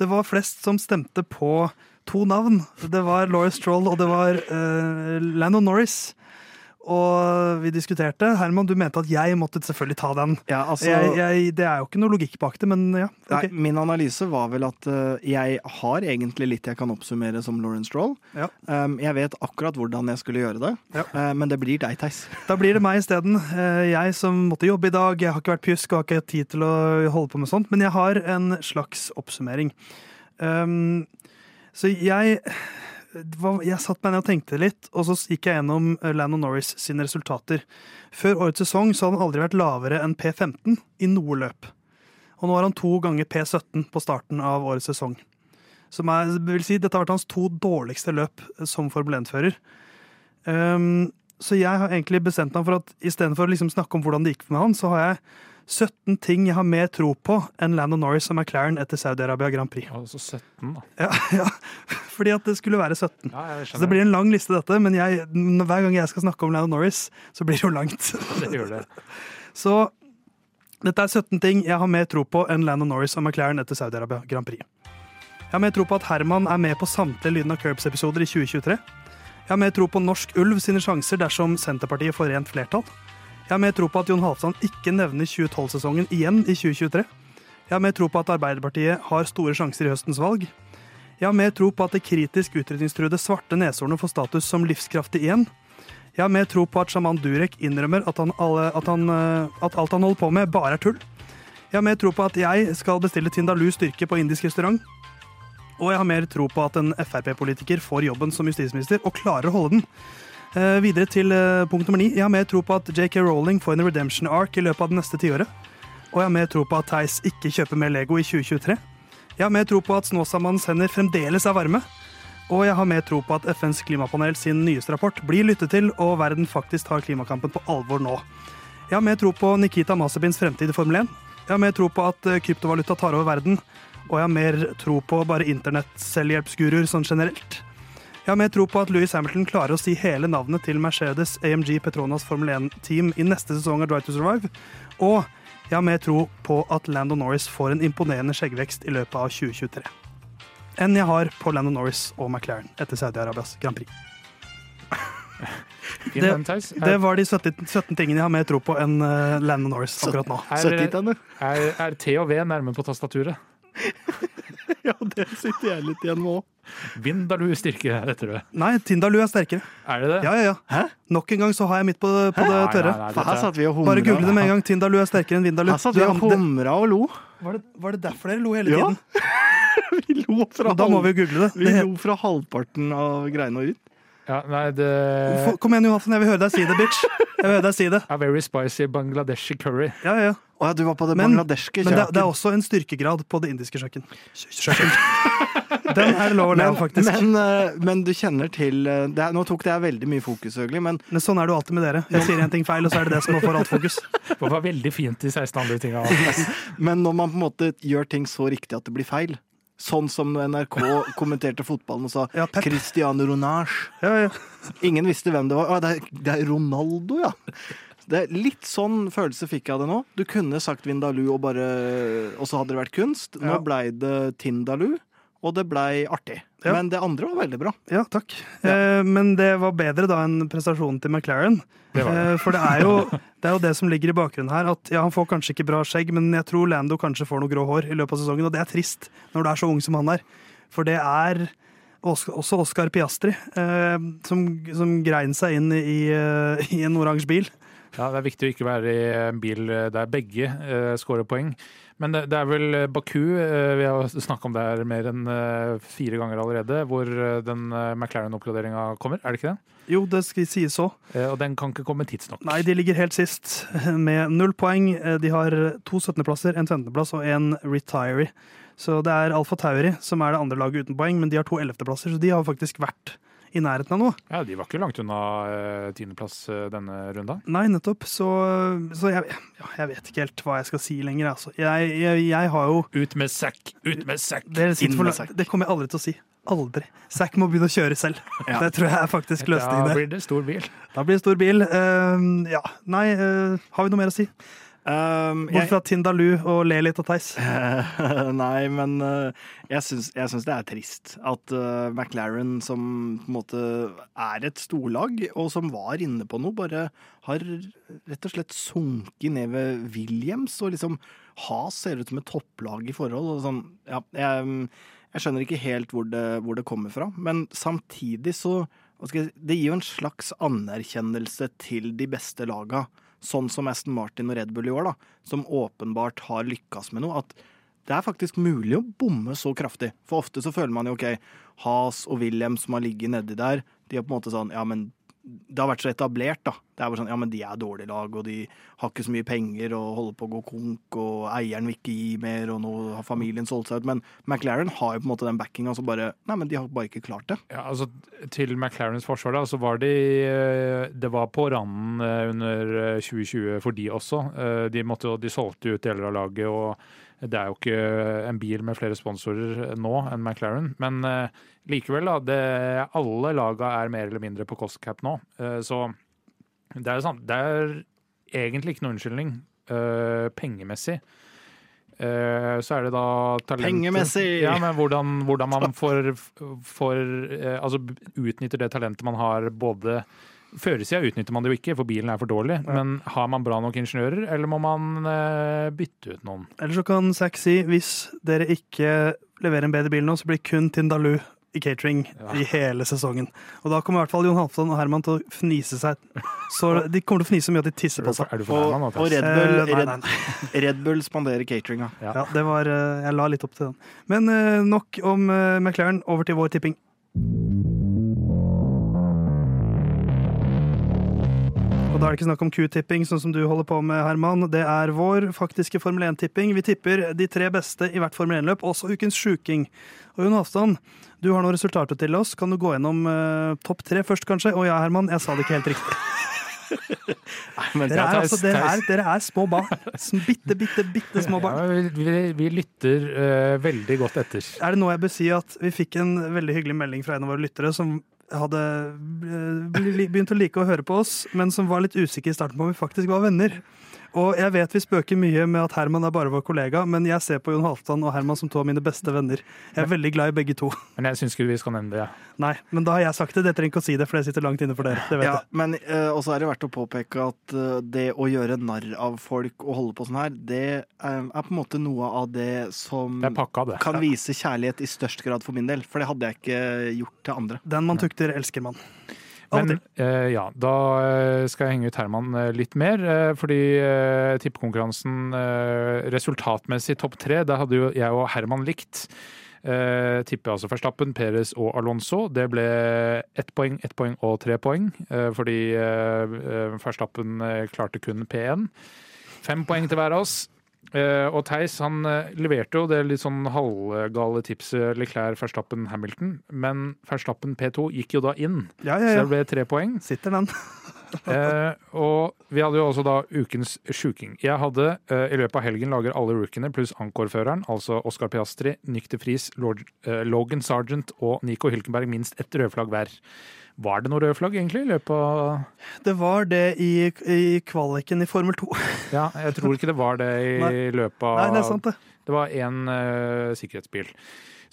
Det var flest som stemte på to navn. Det var Laura Stroll og det var uh, Lando Norris. Og vi diskuterte. Herman, du mente at jeg måtte selvfølgelig ta den. Ja, altså, Jeg, jeg, det er jo ikke noe logikk bak det, men ja. nei, min analyse var vel at uh, jeg har egentlig litt jeg kan oppsummere som Lauren Stroll. Ja. Um, jeg vet akkurat hvordan jeg skulle gjøre det, Ja. uh, men det blir deg, Theis. Da blir det meg isteden. Uh, Jeg som måtte jobbe i dag. Jeg har ikke vært pjusk og har ikke hatt tid til å holde på med sånt, men jeg har en slags oppsummering. Um, så jeg Jeg satt meg ned og tenkte litt, og så gikk jeg gjennom eh, Lando Norris sine resultater. Før årets sesong så hadde han aldri vært lavere enn P15 i noe løp. Og nå har han to ganger P17 på starten av årets sesong. Som er, vil si, dette har vært hans to dårligste løp eh, som Formel 1-fører. Um, så jeg har egentlig bestemt meg for at istedenfor å liksom snakke om hvordan det gikk med han, så har jeg 17 ting jeg har mer tro på enn Lando Norris og McLaren etter Saudi-Arabia Grand Prix. Altså 17, da. Ja, ja, fordi at det skulle være 17. Ja, Så det blir en lang liste, dette, men jeg, hver gang jeg skal snakke om Lando Norris, så blir det jo langt. det gjør det. Så dette er 17 ting jeg har mer tro på enn Lando Norris og McLaren etter Saudi-Arabia Grand Prix. Jeg har mer tro på at Herman er med på samtlige Lyden av Curbs-episoder i 2023. Jeg har mer tro på Norsk Ulv sine sjanser dersom Senterpartiet får rent flertall. Jeg har mer tro på at Jon Halvdan ikke nevner 2012-sesongen igjen i 2023. Jeg har mer tro på at Arbeiderpartiet har store sjanser i høstens valg. Jeg har mer tro på at det kritisk utrydningstruede svarte neshornet får status som livskraftig igjen. Jeg har mer tro på at sjaman Durek innrømmer at, han at, han, eh, at alt han holder på med, bare er tull. Jeg har mer tro på at jeg skal bestille Tindalu styrke på indisk restaurant. Og jeg har mer tro på at en Frp-politiker får jobben som justisminister og klarer å holde den. Eh, videre til uh, punkt nummer ni. Jeg har mer tro på at JK Rowling får en redemption ark i løpet av det neste tiåret. Og jeg har mer tro på at Theis ikke kjøper mer Lego i 2023. Jeg har mer tro på at Snåsamannens hender fremdeles er varme. Og jeg har mer tro på at FNs klimapanel sin nyeste rapport blir lyttet til, og verden faktisk tar klimakampen på alvor nå. Jeg har mer tro på Nikita Masabins fremtid i Formel 1. Jeg har mer tro på at eh, kryptovaluta tar over verden. Og jeg har mer tro på bare internettselvhjelpsguruer sånn generelt. Jeg har mer tro på at Louis Hamilton klarer å si hele navnet til Mercedes AMG Petronas Formel 1-team i neste sesong av Drive to Survive. Og jeg har mer tro på at Lando Norris får en imponerende skjeggvekst i løpet av 2023. Enn jeg har på Lando Norris og McLaren etter Saudi-Arabias Grand Prix. Det- Det var de 17, 17 tingene jeg har mer tro på enn uh, Lando Norris akkurat nå. er, 70-tallet. er, er T og V nærme på tastaturet? Ja, det sitter jeg litt igjen med òg. Vindaloo styrke heter det. Nei, Tindaloo er sterkere. Er det det? Ja, ja, ja. Hæ? Nok en gang så har jeg midt på, på det tørre. nei, nei, nei, her satt vi og humra. Bare google det med en gang. Tindaloo er sterkere enn Vindaloo. Her satt vi og humra og lo. var, det, var det derfor dere lo hele Ja. tiden? Vi lo fra, Men da må vi google det. vi lo fra halvparten av greiene og ut. Ja, nei, det Kom igjen, Johansen. Jeg vil høre deg si det, bitch. Jeg vil deg si det. A very spicy Bangladeshi curry. Ja, ja. Å ja, du var på det Men- kjøkken Men det, det er også en styrkegrad på det indiske kjøkken. Kjøkken. Den er lov å le av, faktisk. Men, eh, men du kjenner til eh, det er, Nå tok det jeg veldig mye fokus, Høgli, men Men sånn er det jo alltid med dere. Jeg sier en ting feil, og så er det det som får alt fokus. Det var veldig fint de 16 andre tinga. Men når man på en måte gjør ting så riktig at det blir feil Sånn som NRK kommenterte fotballen og sa Ja, Pep. Cristiano Ronage. Ja, ja. Ingen visste hvem det var. Å, det, er, det er Ronaldo, ja. Det er Litt sånn følelse fikk jeg av det nå. Du kunne sagt Vindaloo, og, bare, og så hadde det vært kunst. Nå blei det Tindaloo, og det blei artig. Ja. Men det andre var veldig bra. ja takk. Eh, men det var bedre da enn prestasjonen til McLaren. Det det. Eh, for det er, jo, det er jo det som ligger i bakgrunnen her. At ja, Han får kanskje ikke bra skjegg, men jeg tror Lando kanskje får noe grå hår i løpet av sesongen. Og det er trist når du er så ung som han er. For det er også Oscar Piastri eh, som, som grein seg inn i, eh, i en oransje bil. Ja, det er viktig å ikke være i en bil der begge uh, scorer poeng. Men det, det er vel eh, Baku, uh, vi har snakka om det her mer enn uh, fire ganger allerede, hvor eh, den McLaren-oppgraderinga kommer, er det ikke det? Jo, det skal sies så. Eh, og den kan ikke komme tidsnok. Nei, de ligger helt sist med null poeng. Eh, De har to 17.-plasser, en 15.-plass og en retiree. Så det er Alfa Tauri som er det andre laget uten poeng, men de har to 11.-plasser, så de har faktisk vært i nærheten av noe. Ja, De var ikke langt unna eh, tiendeplass uh, denne runda. Nei, nettopp. Så, så jeg, jeg vet ikke helt hva jeg skal si lenger. Altså. Jeg, jeg, jeg har jo Ut med sekk! Ut med sekk! Inn med sekk. det kommer jeg aldri til å si. Aldri. Zack må begynne å kjøre selv. Ja. Det tror jeg er faktisk Da løsningen der. blir det stor bil. Da blir det stor bil. Uh, ja, nei, uh, har vi noe mer å si? Um, Bort fra Tindaloo og le litt av Theis. Nei, men eh, jeg syns, jeg syns det er trist at eh, McLaren, som på en måte er et storlag, og som var inne på noe, bare har rett og slett sunket ned ved Williams. Og liksom Has ser ut som et topplag i forhold. Sånn, ja, jeg, jeg skjønner ikke helt hvor det, hvor det kommer fra, men samtidig så Det gir jo en slags anerkjennelse til de beste laga sånn som Aston Martin og Red Bull i år, da, som åpenbart har lykkes med noe, at det er faktisk mulig å bomme så kraftig. For ofte så føler man jo OK, Has og William som har ligget nedi der, de har på en måte sånn Ja, men det har vært så etablert, da. Det er bare sånn, ja, men De er dårlig lag, og de har ikke så mye penger og holder på å gå konk, og eieren vil ikke gi mer, og nå har familien solgt seg ut. Men McLaren har jo på en måte den backinga som bare Nei, men de har bare ikke klart det. Ja, altså Til McLarens forsvar da, så var de eh, Det var på randen eh, under eh, 2020 for de også. Eh, De, måtte, de solgte ut deler av laget, og det er jo ikke en bil med flere sponsorer nå enn McLaren. Men eh, likevel, da. Det, alle laga er mer eller mindre på cost cap nå. Eh, så det er, sant, det er egentlig ikke noen unnskyldning eh, pengemessig. Så er det da talentet Pengemessig! Ja, men hvordan, hvordan man får, får Altså utnytter det talentet man har både Førersida utnytter man det jo ikke, for bilen er for dårlig. Men har man bra nok ingeniører, eller må man uh, bytte ut noen? Eller så kan Zack si hvis dere ikke leverer en bedre bil nå, så blir kun Tindaloo i catering Ja. i hele sesongen. Og da kommer i hvert fall Jon Halvdan og Herman til å fnise seg. Så de kommer til å fnise så mye at de tisser på seg. Er du Og, nå? og Red Bull, Eh, nei, Red, nei, nei. Red Bull spanderer cateringa. Ja. Ja, det var, eh, jeg la litt opp til den. Men eh, nok om eh, McLaren. Over til vår tipping. Og da er det ikke snakk om Q-tipping, sånn som du holder på med, Herman. Det er vår faktiske Formel 1-tipping. Vi tipper de tre beste i hvert Formel 1-løp, også ukens sjuking. Og Jon Halvdan, du har noen resultater til oss. Kan du gå gjennom uh, topp tre først, kanskje? Å ja, Herman, jeg sa det ikke helt riktig. Nei, men Dere er, altså, dere er, dere er små barn. Som Bitte, bitte, bitte små barn. Ja, vi, vi, vi lytter uh, veldig godt etter. Er det nå jeg bør si at vi fikk en veldig hyggelig melding fra en av våre lyttere som hadde eh, begynt å like å høre på oss, men som var litt usikker i starten på om vi faktisk var venner. Og jeg vet vi spøker mye med at Herman er bare vår kollega, men jeg ser på Jon Halvdan og Herman som to av mine beste venner. Jeg er veldig glad i begge to. Men jeg syns ikke vi skal nevne det. Ja. Nei, men da har jeg sagt det. Dere trenger ikke å si det, for det sitter langt inne for dere. Det vet Ja, jeg. men uh, også er det verdt å påpeke at uh, det å gjøre narr av folk og holde på sånn her, det eh, er på en måte noe av det som Det pakka, det. kan vise kjærlighet i størst grad for min del. For det hadde jeg ikke gjort til andre. Den man tukter, elsker man. Men eh, ja, da eh, skal jeg henge ut Herman eh, litt mer. eh, fordi eh, tippekonkurransen eh, resultatmessig topp tre, det hadde jo jeg og Herman likt. Eh, tipper altså Verstappen, Perez og Alonso. Det ble ett poeng, ett poeng og tre poeng. Fordi eh, Verstappen klarte kun P1. Fem poeng til hver av oss. Eh, og Theis han eh, leverte jo det litt sånn halvgale tipset Leclerc, Verstappen, Hamilton. Men Verstappen P2 gikk jo da inn, Ja, så ja, det ble tre poeng. Sitter den. Eh, og vi hadde jo også da ukens sjuking. Jeg hadde eh, i løpet av helgen lager alle rookiene pluss ankorføreren, altså Oscar Piastri, Nyk Friis, eh, Logan Sargent og Nico Hylkenberg minst ett rødflagg hver. Var det noe rødflagg egentlig i løpet av Det var det i, i kvaliken i Formel 2. Ja, jeg tror ikke det var det i Nei. løpet av Nei, det er sant, det. Det var én uh, sikkerhetsbil.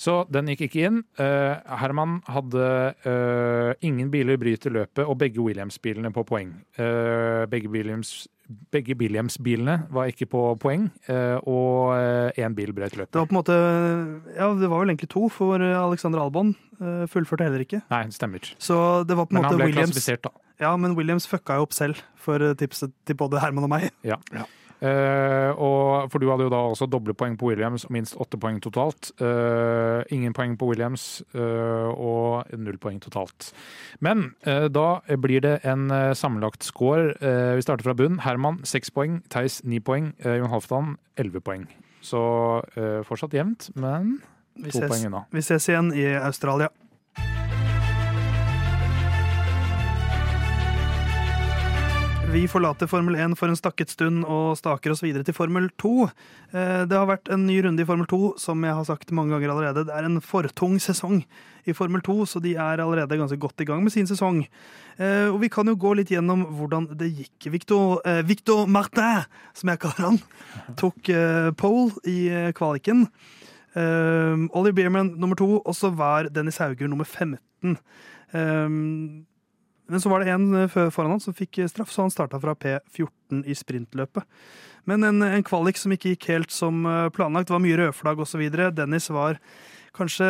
Så den gikk ikke inn. Uh, Herman hadde uh, ingen biler bryter løpet, og begge Williams-bilene på poeng. Eh, begge Williams begge Williams-bilene var ikke på poeng, eh, og én bil brøt løpet. Det var på en måte Ja, det var vel egentlig to, for Alexander Albon eh, fullførte heller ikke. Nei, det stemmer. Så det var på en måte Williams Men han ble Williams klassifisert, da. Ja, men Williams fucka jo opp selv for eh, tipset til både Herman og meg. Ja. Eh, og, for du hadde jo da også doble poeng på Williams og minst åtte poeng totalt. Eh, ingen poeng på Williams eh, og null poeng totalt. Men eh, da blir det en sammenlagt score. Eh, vi starter fra bunn. Herman seks poeng, Theis ni poeng, eh, Jon Halvdan elleve poeng. Så eh, fortsatt jevnt, men to poeng unna. vi ses igjen i Australia. Vi forlater Formel 1 for en stakket stund og staker oss videre til Formel 2. Eh, Det har vært en ny runde i Formel 2, som jeg har sagt mange ganger allerede. Det er en for tung sesong i Formel 2, så de er allerede ganske godt i gang med sin sesong. Eh, Og vi kan jo gå litt gjennom hvordan det gikk. Victor, eh, Victor Martin, som jeg kaller han, tok pole i kvaliken. Ollie Bierman nummer to, og så var Dennis Hauger nummer 15. Um, men så var det en eh, foran han som fikk eh, straff, så han starta fra P14 i sprintløpet. Men en, en kvalik som ikke gikk helt som eh, planlagt. Det var mye rødflagg osv. Dennis var kanskje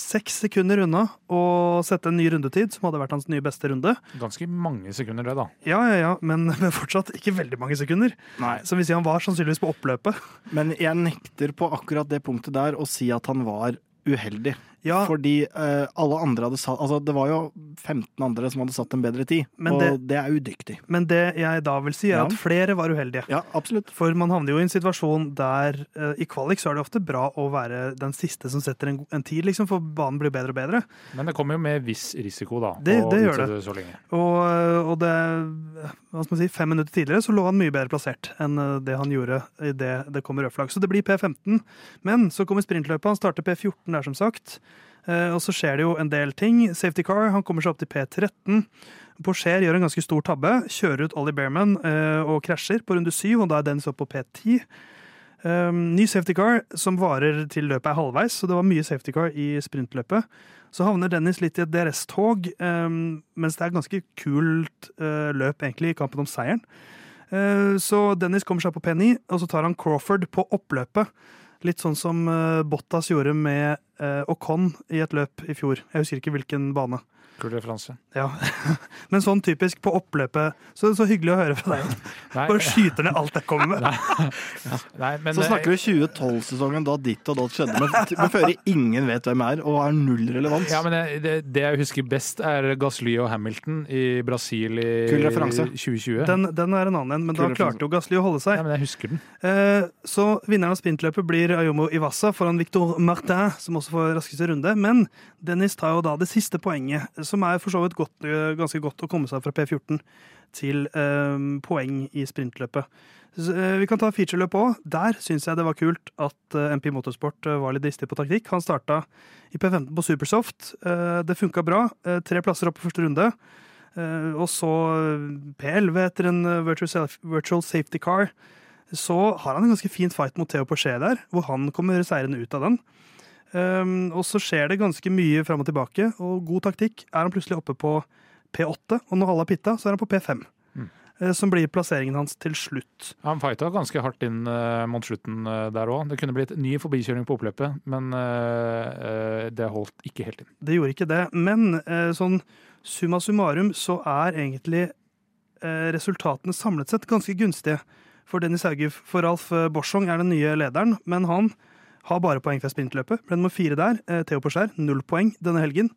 seks sekunder unna å sette en ny rundetid, som hadde vært hans nye beste runde. Ganske mange sekunder, det, da. Ja, ja, ja, men, men fortsatt ikke veldig mange sekunder. Nei. Så vil si han var sannsynligvis på oppløpet. Men jeg nekter på akkurat det punktet der å si at han var uheldig. Ja, Fordi uh, alle andre hadde satt Altså, det var jo 15 andre som hadde satt en bedre tid, Men og det- det, er udyktig. men det jeg da vil si, er Ja. at flere var uheldige. Ja, absolutt. For man havner jo i en situasjon der uh, i kvalik så er det ofte bra å være den siste som setter en, en tid, liksom, for banen blir bedre og bedre. Men det kommer jo med viss risiko, da. Det- å det gjør det. så lenge. Og, eh, og det hva skal man si, fem minutter tidligere så lå han mye bedre plassert enn det han gjorde i det det kommer rødflagg. Så det blir P15. Men så kommer sprintløpet. Han starter P14 der, som sagt. Eh, Og så skjer det jo en del ting. Safety car, han kommer seg opp til P13. Porcher gjør en ganske stor tabbe. Kjører ut Ollie Bearman eh, og krasjer på runde syv, og da er Dennis opp på P10. Um, ny safety car som varer til løpet er halvveis, så det var mye safety car i sprintløpet. Så havner Dennis litt i et DRS-tog, um, mens det er et ganske kult uh, løp egentlig i kampen om seieren. Så Dennis kommer seg på P9, og så tar han Crawford på oppløpet. Litt sånn som uh, Bottas gjorde med uh, Ocon i et løp i fjor. Jeg husker ikke hvilken bane. Kul referanse. Ja. Men sånn typisk på oppløpet. Så, så hyggelig å høre fra deg. Nei, Bare skyter ned alt jeg kommer med. nei, men Så snakker vi 2012-sesongen da ditt og datt skjedde, men, men føre ingen vet hvem er, og har null relevans. Ja, men det, det, det jeg husker best, er Gasly og Hamilton i Brasil i Kul 2020. Den, den er en annen en, men da Kul klarte jo Gasly å holde seg. Ja, men jeg husker den. Eh, Så vinneren av sprintløpet blir Ayomo Iwasa foran Victor Martin, som også får raskeste runde. Men Dennis tar jo da det siste poenget, som er for så vidt godt, ganske godt å komme seg fra P14 til eh, poeng i sprintløpet. Så, eh, vi kan ta featureløp òg. Der syns jeg det var kult at eh, MP Motorsport eh, var litt dristig på taktikk. Han starta i P15 på Supersoft. Eh, det funka bra. Eh, tre plasser opp på første runde. Eh, og så P11 etter en eh, virtual, virtual safety car. Så har han en ganske fin fight mot Theo Porcher der, hvor han kommer seirende ut av den. Um, og så skjer det ganske mye fram og tilbake, og god taktikk er han plutselig oppe på P8, og når alle har pitta, så er han på P5. Mm. eh, Som blir plasseringen hans til slutt. Han fighta ganske hardt inn uh, mot slutten uh, der òg. Det kunne blitt ny forbikjøring på oppløpet, men det holdt ikke helt inn. Det gjorde ikke det. Men sånn summa summarum så er egentlig resultatene samlet sett ganske gunstige for Dennis Hauge. For Ralf eh, Borsong er den nye lederen, men han har bare poeng fra sprintløpet. Ble nummer fire der. Eh, Theo Porcher, null poeng denne helgen.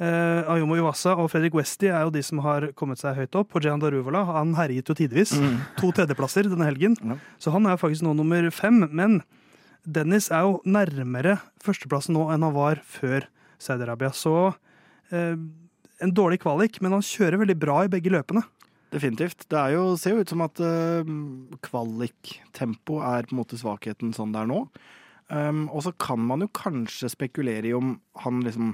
Eh, Ayomo Iwasa og Fredrik Westy er jo de som har kommet seg høyt opp. Og Jehan Daruvala han herjet jo tidvis. To tredjeplasser denne helgen. Ja. Så han er faktisk nå nummer fem. Men Dennis er jo nærmere førsteplassen nå enn han var før Saudi-Arabia. Så eh, en dårlig kvalik, men han kjører veldig bra i begge løpene. Definitivt. Det er jo, ser jo ut som at uh, kvaliktempo er på en måte svakheten sånn det er nå. Um, og så kan man jo kanskje spekulere i om han liksom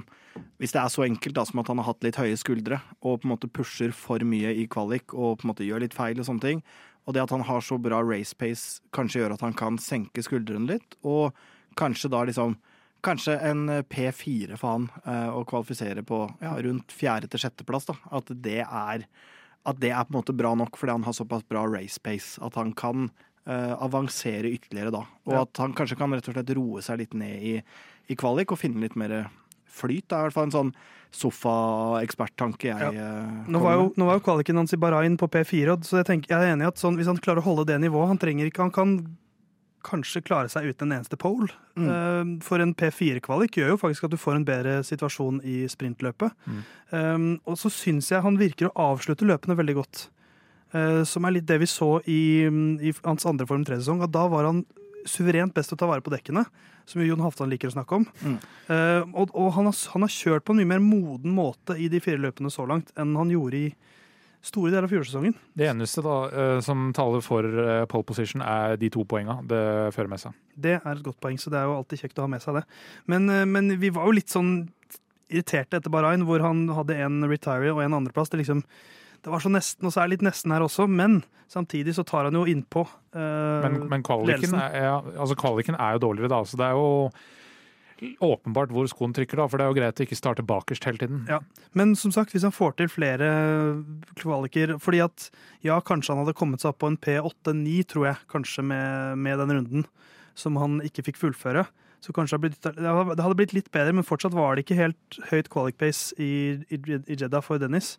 Hvis det er så enkelt da som at han har hatt litt høye skuldre og på en måte pusher for mye i kvalik og på en måte gjør litt feil og sånne ting, og det at han har så bra race pace kanskje gjør at han kan senke skuldrene litt, og kanskje da liksom Kanskje en P4 for han eh, å kvalifisere på ja, rundt fjerde til sjetteplass. da, At det er at det er på en måte bra nok fordi han har såpass bra race pace at han kan eh, avansere ytterligere da. Og Ja. at han kanskje kan rett og slett roe seg litt ned i, i kvalik og finne litt mer flyt. Det er i hvert fall en sånn sofaeksperttanke jeg ja. Nå kommer var, jo, nå var jo kvaliken hans i Bahrain på P4, så jeg, tenker, jeg er enig i at sånn, hvis han klarer å holde det nivået Han trenger ikke, han kan kanskje klare seg uten en eneste pole. Mm. Eh, for en P4-kvalik gjør jo faktisk at du får en bedre situasjon i sprintløpet. Mm. Um, og så syns jeg han virker å avslutte løpene veldig godt. Eh, som er litt det vi så i, i hans andre Form 3-sesong. At da var han suverent best til å ta vare på dekkene, som Jon Halvdan liker å snakke om. Mm. Uh, og og han, har, han har kjørt på en mye mer moden måte i de fire løpene så langt enn han gjorde i store deler av fjorårssesongen. Det eneste da, uh, som taler for pole position, er de to poenga det fører med seg. Det er et godt poeng, så det er jo alltid kjekt å ha med seg det. Men, men vi var jo litt sånn irriterte etter Bahrain, hvor han hadde en retiree og en andreplass. Det, liksom, det var så nesten, og så er det litt nesten her også, men samtidig så tar han jo innpå. Uh, Men, men kvaliken, er, ja, altså kvaliken er jo dårligere da, så det er jo åpenbart hvor skoen trykker, da, for det er jo greit å ikke starte bakerst hele tiden. Ja. Men som sagt, hvis han får til flere kvaliker Fordi at ja, kanskje han hadde kommet seg opp på en P8-9, tror jeg, kanskje med, med den runden, som han ikke fikk fullføre. Så kanskje det hadde blitt litt bedre, men fortsatt var det ikke helt høyt qualic pace i, i, i Jeddah for Dennis.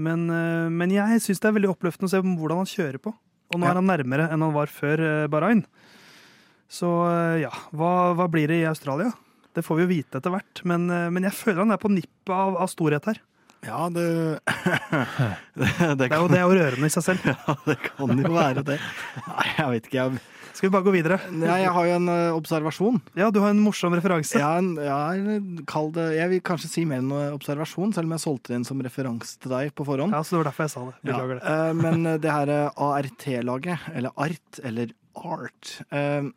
Men, eh, men jeg syns det er veldig oppløftende å se hvordan han kjører på. Og nå Ja. er han nærmere enn han var før eh, Bahrain. Så eh, ja, hva, hva blir det i Australia? Det får vi jo vite etter hvert, men, men jeg føler han er på nippet av, av storhet her. Ja, det det, det, Det er jo, det er jo rørende i seg selv. ja, det kan jo være det. Nei, jeg vet ikke. Jeg, Skal vi bare gå videre? nei, jeg har jo en eh, observasjon. Ja, du har en morsom referanse. Ja, en, ja, kall det Jeg vil kanskje si mer enn observasjon, selv om jeg solgte den som referanse til deg på forhånd. Ja, så det var derfor jeg sa det. Beklager det. Ja, eh, men eh, det her ART-laget, eller ART, eller ART,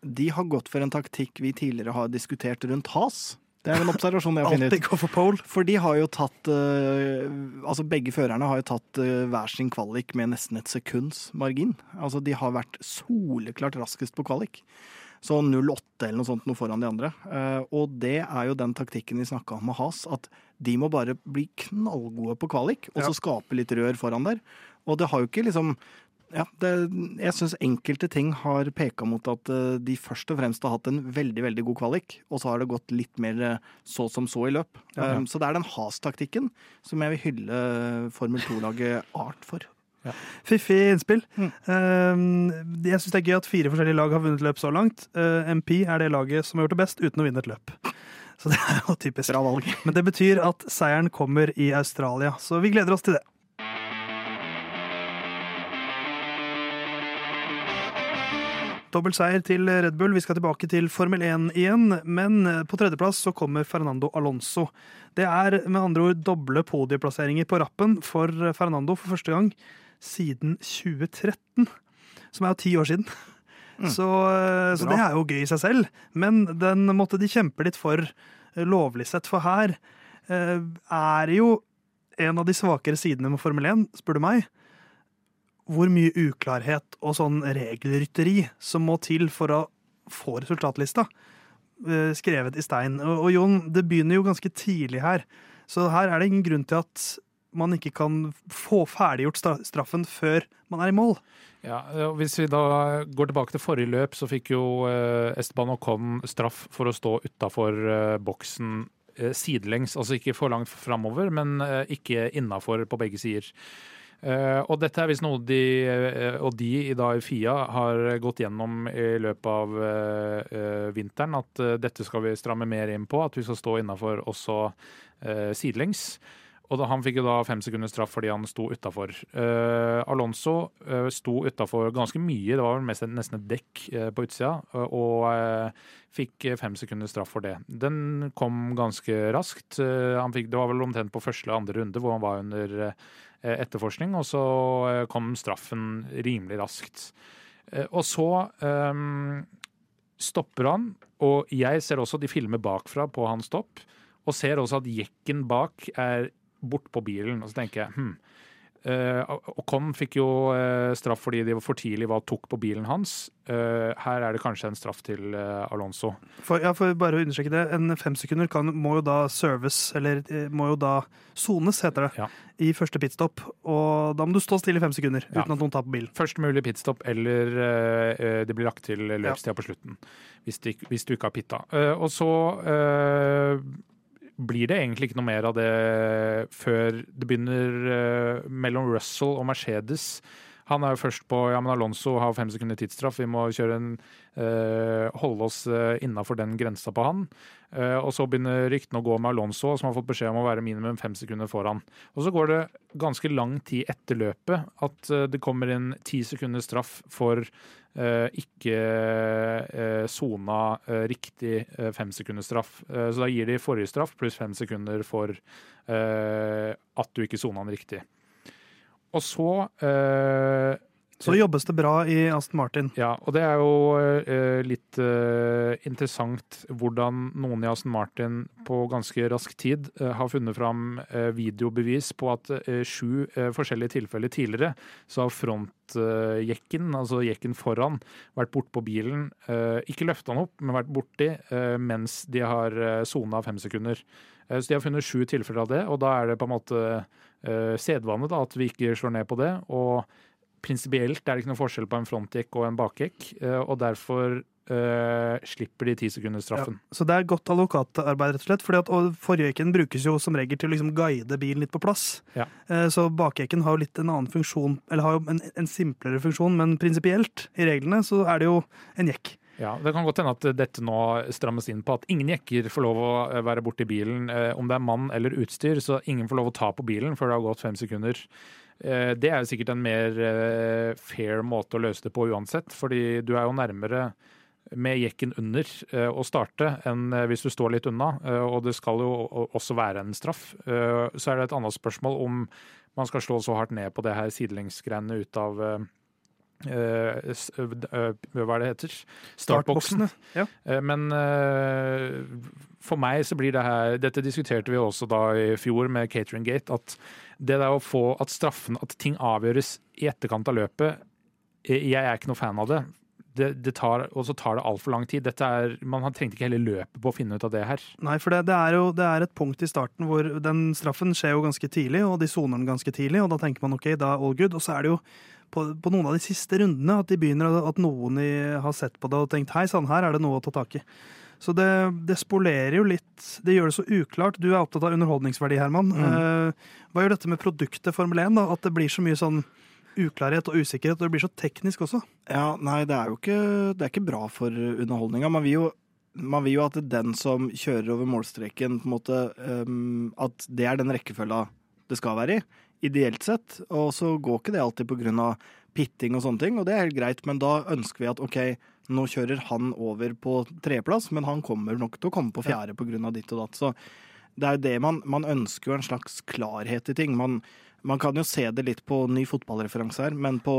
de har gått for en taktikk vi tidligere har diskutert rundt has. Det er en observasjon jeg har funnet Alltid gå for pole. For de har jo tatt eh, Altså begge førerne har jo tatt eh, hver sin kvalik med nesten et sekunds margin. Altså de har vært soleklart raskest på kvalik. Så 0,8 eller noe sånt noe foran de andre. Eh, og det er jo den taktikken vi snakka om med Has, at de må bare bli knallgode på kvalik, og Ja. så skape litt rør foran der. Og det har jo ikke liksom ja, det, jeg syns enkelte ting har peka mot at eh, de først og fremst har hatt en veldig veldig god kvalik, og så har det gått litt mer eh, så som så i løp. Ja, ja. Um, så det er den has-taktikken som jeg vil hylle Formel 2-laget Art for. Fiffig innspill. Mm. Um, jeg syns det er gøy at fire forskjellige lag har vunnet løp så langt. MP er det laget som har gjort det best uten å vinne et løp. Så det er jo typisk. Bra valg. Men det betyr at seieren kommer i Australia, så vi gleder oss til det. Dobbel seier til Red Bull. Vi skal tilbake til Formel 1 igjen. Men på tredjeplass så kommer Fernando Alonso. Det er med andre ord doble podieplasseringer på rappen for Fernando for første gang siden 2013. Som er jo ti år siden. Mm. Så, så det er jo gøy i seg selv. Men den måtte de kjempe litt for lovlig sett. For her eh, er jo en av de svakere sidene med Formel 1, spør du meg hvor mye uklarhet og sånn regelrytteri som må til for å få resultatlista eh, skrevet i stein. Og, Jon, det begynner jo ganske tidlig her, så her er det ingen grunn til at man ikke kan få ferdiggjort straffen før man er i mål. Ja, Hvis vi da går tilbake til forrige løp, så fikk jo eh, Esteban Ocon straff for å stå utafor eh, boksen sidelengs. Altså ikke for langt framover, men ikke innafor på begge sider. Uh, og dette er visst noe de uh, og de i dag i FIA har gått gjennom i løpet av uh, vinteren. At dette skal vi stramme mer inn på, at vi skal stå innafor også sidelengs. Og da, Han fikk jo da fem sekunders straff fordi han sto utafor. Alonso sto utafor ganske mye, det var vel mest, nesten et dekk på utsida, og fikk fem sekunders straff for det. Den kom ganske raskt. Fikk, det var vel omtrent på første eller andre runde hvor han var under Eh, etterforskning, og så eh, kom straffen rimelig raskt. Eh, og så um, stopper han, og jeg ser også de filmer bakfra på hans stopp, og ser også at jekken bak er bortpå bilen. Og så tenker jeg hm, Ocon fikk jo uh, straff fordi de for tidlig var tok på bilen hans. Uh, her er det kanskje en straff til Alonso. For, ja, for bare å understreke det, En femsekunder kan, må jo da serves, eller må jo da sones, heter det, ja. i første pitstop. Og da må du stå stille i fem sekunder uten ja. at noen tar på bilen. Først mulig pitstop, eller det blir lagt til løpstida på slutten. Hvis du, hvis du, ikke har pitta. og så blir det egentlig ikke noe mer av det før det begynner uh, mellom Russell og Mercedes. Han er jo først på ja, men Alonso har fem sekunder tidsstraff, vi må kjøre en, uh, holde oss uh, innafor den grensa på han. Uh, og så begynner ryktene å gå med Alonso, som har fått beskjed om å være minimum fem sekunder foran. Og så går det ganske lang tid etter løpet at det kommer en ti sekunders straff for Eh, ikke eh, sona eh, riktig fem sekunder straff. Så da gir de forrige straff pluss fem sekunder for at du ikke sona den riktig. Og så så jobbes det bra i Aston Martin. Ja, og det er jo eh, litt eh, interessant hvordan noen i Aston Martin på ganske rask tid eh, har funnet fram videobevis på at sju forskjellige tilfeller tidligere så har frontjekken, altså jekken foran, vært bortpå bilen. ikke løfta den opp, men vært borti mens de har sona fem sekunder. så de har funnet sju tilfeller av det, og da er det på en måte sedvane da, at vi ikke slår ned på det. og prinsipielt er det ikke noe forskjell på en frontjekk og en bakjekk, eh, og derfor uh, slipper de tisekundersstraffen. sekunders straffen. Ja, så det er godt advokatarbeid, rett og slett. Fordi at, og Forjekken brukes jo som regel til å liksom guide bilen litt på plass. Ja. Uh, så bakjekken har jo litt en annen funksjon, eller har jo en, en simplere funksjon, men prinsipielt, i reglene, så er det jo en jekk. Ja, Det kan godt hende at dette nå strammes inn på at ingen jekker får lov å være borti bilen. Om det er mann eller utstyr, så ingen får lov å ta på bilen før det har gått fem sekunder. Eh, det er jo sikkert en mer eh, fair måte å løse det på uansett, fordi du er jo nærmere med jekken under eh, å starte enn hvis du står litt unna. Og det skal jo også være en straff. Så er det et annet spørsmål om man skal slå så hardt ned på det her sidelengsgreiene ut av hva er det heter? Startboksene. Ja. Men for meg så blir det her Dette diskuterte vi også da i fjor med Catering Gate. At det der å få at straffen, at ting avgjøres i etterkant av løpet Jeg er ikke noe fan av det. Det, det tar, og så tar det altfor lang tid. Er, man trengte ikke hele løpet på å finne ut av det her. Nei, for det, det, er jo det er et punkt i starten hvor den straffen skjer jo ganske tidlig, og de soner den ganske tidlig, og da tenker man OK, da all good. Og så er det jo på, på, noen av de siste rundene at de begynner at noen i, har sett på det og tenkt hei sann, her er det noe å ta tak i. Så det, det, spolerer jo litt Det gjør det så uklart. Du er opptatt av underholdningsverdi, Herman. Mm. Uh, hva gjør dette med produktet Formel 1? da? At det blir så mye sånn uklarhet og usikkerhet, og det blir så teknisk også? Ja, Nei, det er jo ikke, det er ikke bra for underholdninga. Man vil jo man vil jo at den som kjører over målstreken, på en måte, um, at det er den rekkefølga det skal være i. Ideelt sett. Og så går ikke det alltid av pitting og sånne ting, og det er helt greit, men da ønsker vi at OK, nå kjører han over på tredjeplass, men han kommer nok til å komme på fjerde pga. ditt og datt. Så det er jo det man, man ønsker jo en slags klarhet i ting. Man, man kan jo se det litt på ny fotballreferanse her, men på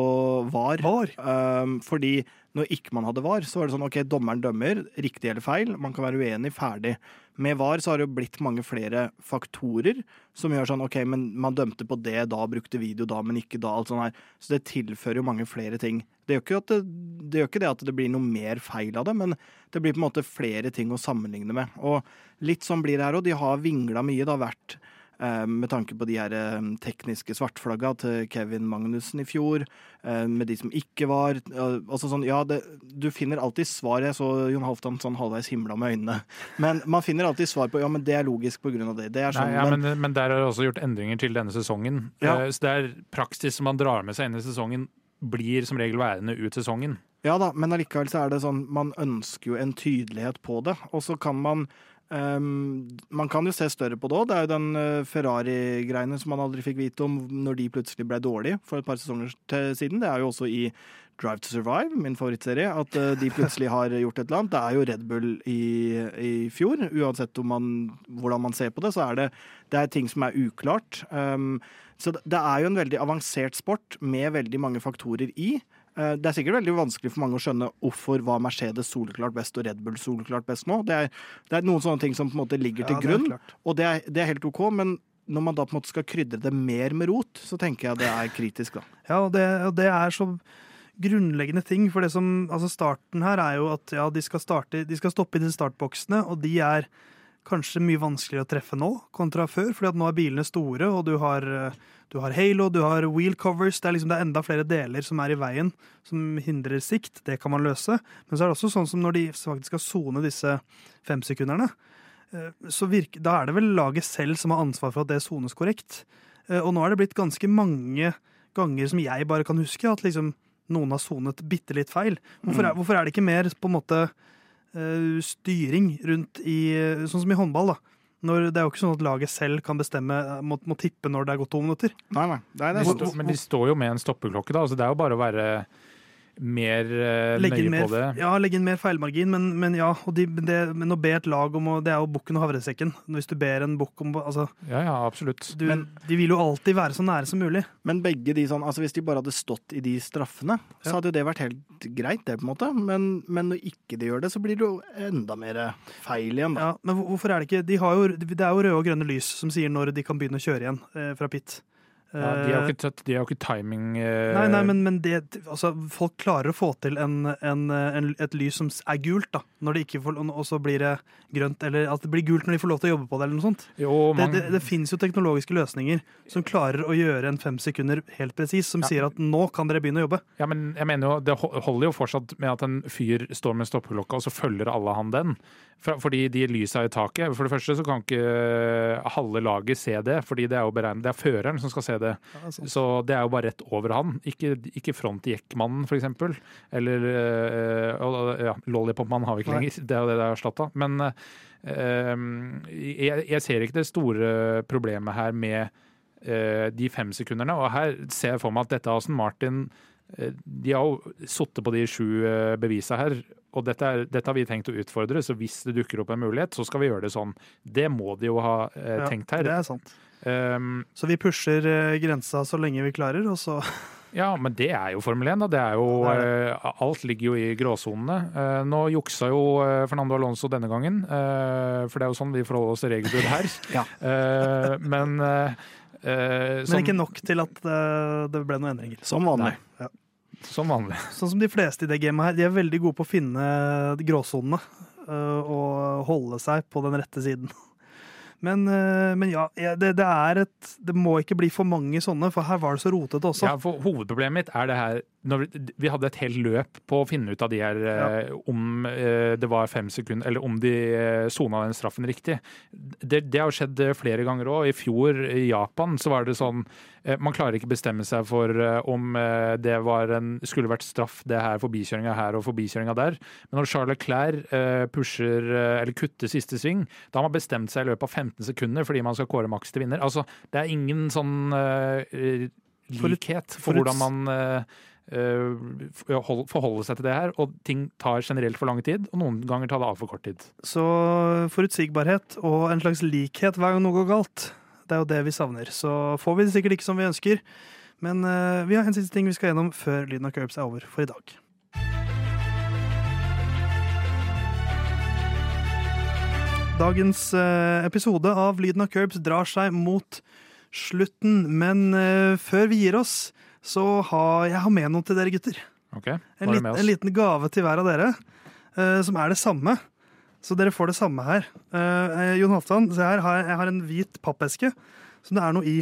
VAR. Var. Um, fordi når ikke man hadde VAR, så var det sånn OK, dommeren dømmer, riktig eller feil, man kan være uenig, ferdig. Med VAR så har det jo blitt mange flere faktorer som gjør sånn OK, men man dømte på det da, brukte video da, men ikke da, alt sånt her. Så det tilfører jo mange flere ting. Det gjør, ikke at det, det gjør ikke det at det blir noe mer feil av det, men det blir på en måte flere ting å sammenligne med. Og litt sånn blir det her òg. De har vingla mye. Det har vært med tanke på de her eh, tekniske svartflagga til Kevin Magnussen i fjor, eh, med de som ikke var. Altså sånn, ja, det, du finner alltid svar. Jeg så Jon Halvdan sånn halvveis himla med øynene. Men man finner alltid svar på ja, men det er logisk på grunn av det. det sånn, Nei, ja, men, men, der er det også gjort endringer til denne sesongen. Ja. Så det er praksis som man drar med seg inn i sesongen, blir som regel værende ut sesongen. Ja da, men allikevel så er det sånn man ønsker jo en tydelighet på det. Og så kan man Um, man kan jo se større på det òg. Det er jo den uh, Ferrari-greiene som man aldri fikk vite om når de plutselig ble dårlige for et par sesonger siden. Det er jo også i Drive to Survive, min favorittserie, at uh, de plutselig har gjort et eller annet. Det er jo Red Bull i, i fjor. Uansett man, hvordan man ser på det, så er det, det er ting som er uklart. Um, så det er jo en veldig avansert sport med veldig mange faktorer i. Eh, det er sikkert veldig vanskelig for mange å skjønne hvorfor var Mercedes soleklart best og Red Bull soleklart best nå. Det er, det er, noen sånne ting som på en måte ligger til ja, grunn, og det er, det er, helt OK. Men når man da på en måte skal krydre det mer med rot, så tenker jeg det er kritisk, da. Ja, og det, og det er så grunnleggende ting. For det som, altså starten her er jo at ja, de skal, starte, de skal stoppe i de startboksene, og de er kanskje mye vanskeligere å treffe nå kontra før, fordi at nå er bilene store, og du har, du har halo, du har wheel covers. Det er, liksom, det er enda flere deler som er i veien, som hindrer sikt. Det kan man løse. Men så er det også sånn som når de faktisk skal sone disse femsekunderne, eh, så da er det vel laget selv som har ansvar for at det sones korrekt. Eh, og nå er det blitt ganske mange ganger som jeg bare kan huske, at liksom noen har sonet bitte litt feil. Hvorfor er, mm. hvorfor er det ikke mer på en måte uh, styring rundt i Sånn som i håndball, da. Når, det er jo ikke sånn at laget selv kan bestemme, må, må tippe når det er gått to minutter. Nei, nei. nei det er Men de står jo med en stoppeklokke, da. Altså, det er jo bare å være mer uh, nøye mer, på det. Ja, legge inn mer feilmargin, men, men ja. De, det, men å be et lag om å Det er jo bukken og havresekken. Hvis du ber en bukk om altså, Ja, ja, absolutt. Du, men, de vil jo alltid være så nære som mulig. Men begge de sånn Altså, hvis de bare hadde stått i de straffene, ja. så hadde jo det vært helt greit, det, på en måte. Men, men når ikke de gjør det, så blir det jo enda mer feil igjen, da. Ja, men hvorfor er det ikke de har jo, Det er jo røde og grønne lys som sier når de kan begynne å kjøre igjen eh, fra pit. Ja, de har jo ikke, de har ikke timing eh... Nei, nei, men, men det, altså, folk klarer å få til en, en, en, et lys som er gult, da. Når det ikke får, og så blir det grønt, eller at det blir gult når de får lov til å jobbe på det. eller noe sånt. Jo, man... Det, det, det finnes jo teknologiske løsninger som klarer å gjøre en fem sekunder helt presis, som ja. sier at nå kan dere begynne å jobbe. Ja, men jeg mener jo, Det holder jo fortsatt med at en fyr står med stoppeklokka, og så følger alle han den. Fordi de lysa i taket. For det første så kan ikke halve laget se det, fordi det er jo beregnet, det er føreren som skal se det. Ja, så det er jo bare rett over han. Ikke, ikke frontjekkmannen, f.eks. Eller øh, ja, Lollipopmannen har vi ikke lenger, det er jo det det er erstatta. Men øh, jeg, jeg, ser ikke det store problemet her med øh, de fem sekunderne. Og her ser jeg for meg at dette Aston Martin de har jo sittet på de sju bevisa her, og dette, er, dette, har vi tenkt å utfordre, så hvis det dukker opp en mulighet, så skal vi gjøre det sånn. Det må de jo ha eh, tenkt her. Ja, det er sant. Um, så vi pusher uh, grensa så lenge vi klarer, og så Ja, men det er jo Formel 1. Da. Det er jo, uh, alt ligger jo i gråsonene. Uh, nå juksa jo Fernando Alonso denne gangen, for det er jo sånn vi forholder oss til regelbrudd her. ja. men Men ikke nok til at det ble noen endringer. Som vanlig. Ja. Som vanlig. Sånn som de fleste i det gamet her. De er veldig gode på å finne gråsonene uh, og holde seg på den rette siden. Men, uh, men ja, det, det, er et Det må ikke bli for mange sånne, for her var det så rotete også. Ja, for Hovedproblemet mitt er det her når vi hadde et helt løp på å finne ut av de her ja. Eh, om eh, det var fem sekunder, eller om de eh, sona den straffen riktig. Det, det har skjedd flere ganger òg. I fjor i Japan så var det sånn Man klarer ikke bestemme seg for om det var en, skulle vært straff, det her forbikjøringa her og forbikjøringa der. Men når Charles Leclerc pusher, eller kutter siste sving, da har man bestemt seg i løpet av 15 sekunder fordi man skal kåre maks til vinner. Altså, det er ingen sånn likhet for, hvordan man eh, forholde seg til det her. Og ting tar generelt for lang tid, og noen ganger tar det altfor kort tid. Så forutsigbarhet og en slags likhet hver gang noe går galt, det er jo det vi savner. Så får vi det sikkert ikke som vi ønsker, men uh, vi har en siste ting vi skal gjennom før Lyden av Curbs er over for i dag. Dagens uh, episode av Lyden av Curbs drar seg mot slutten, men uh, før vi gir oss, så har jeg har med noe til dere gutter. Ok, En, Hva det lit, med en liten gave til hver av dere, som er det samme. Så dere får det samme her. Eh, Jon Halvdan, se her, har jeg, har en hvit pappeske som det er noe i.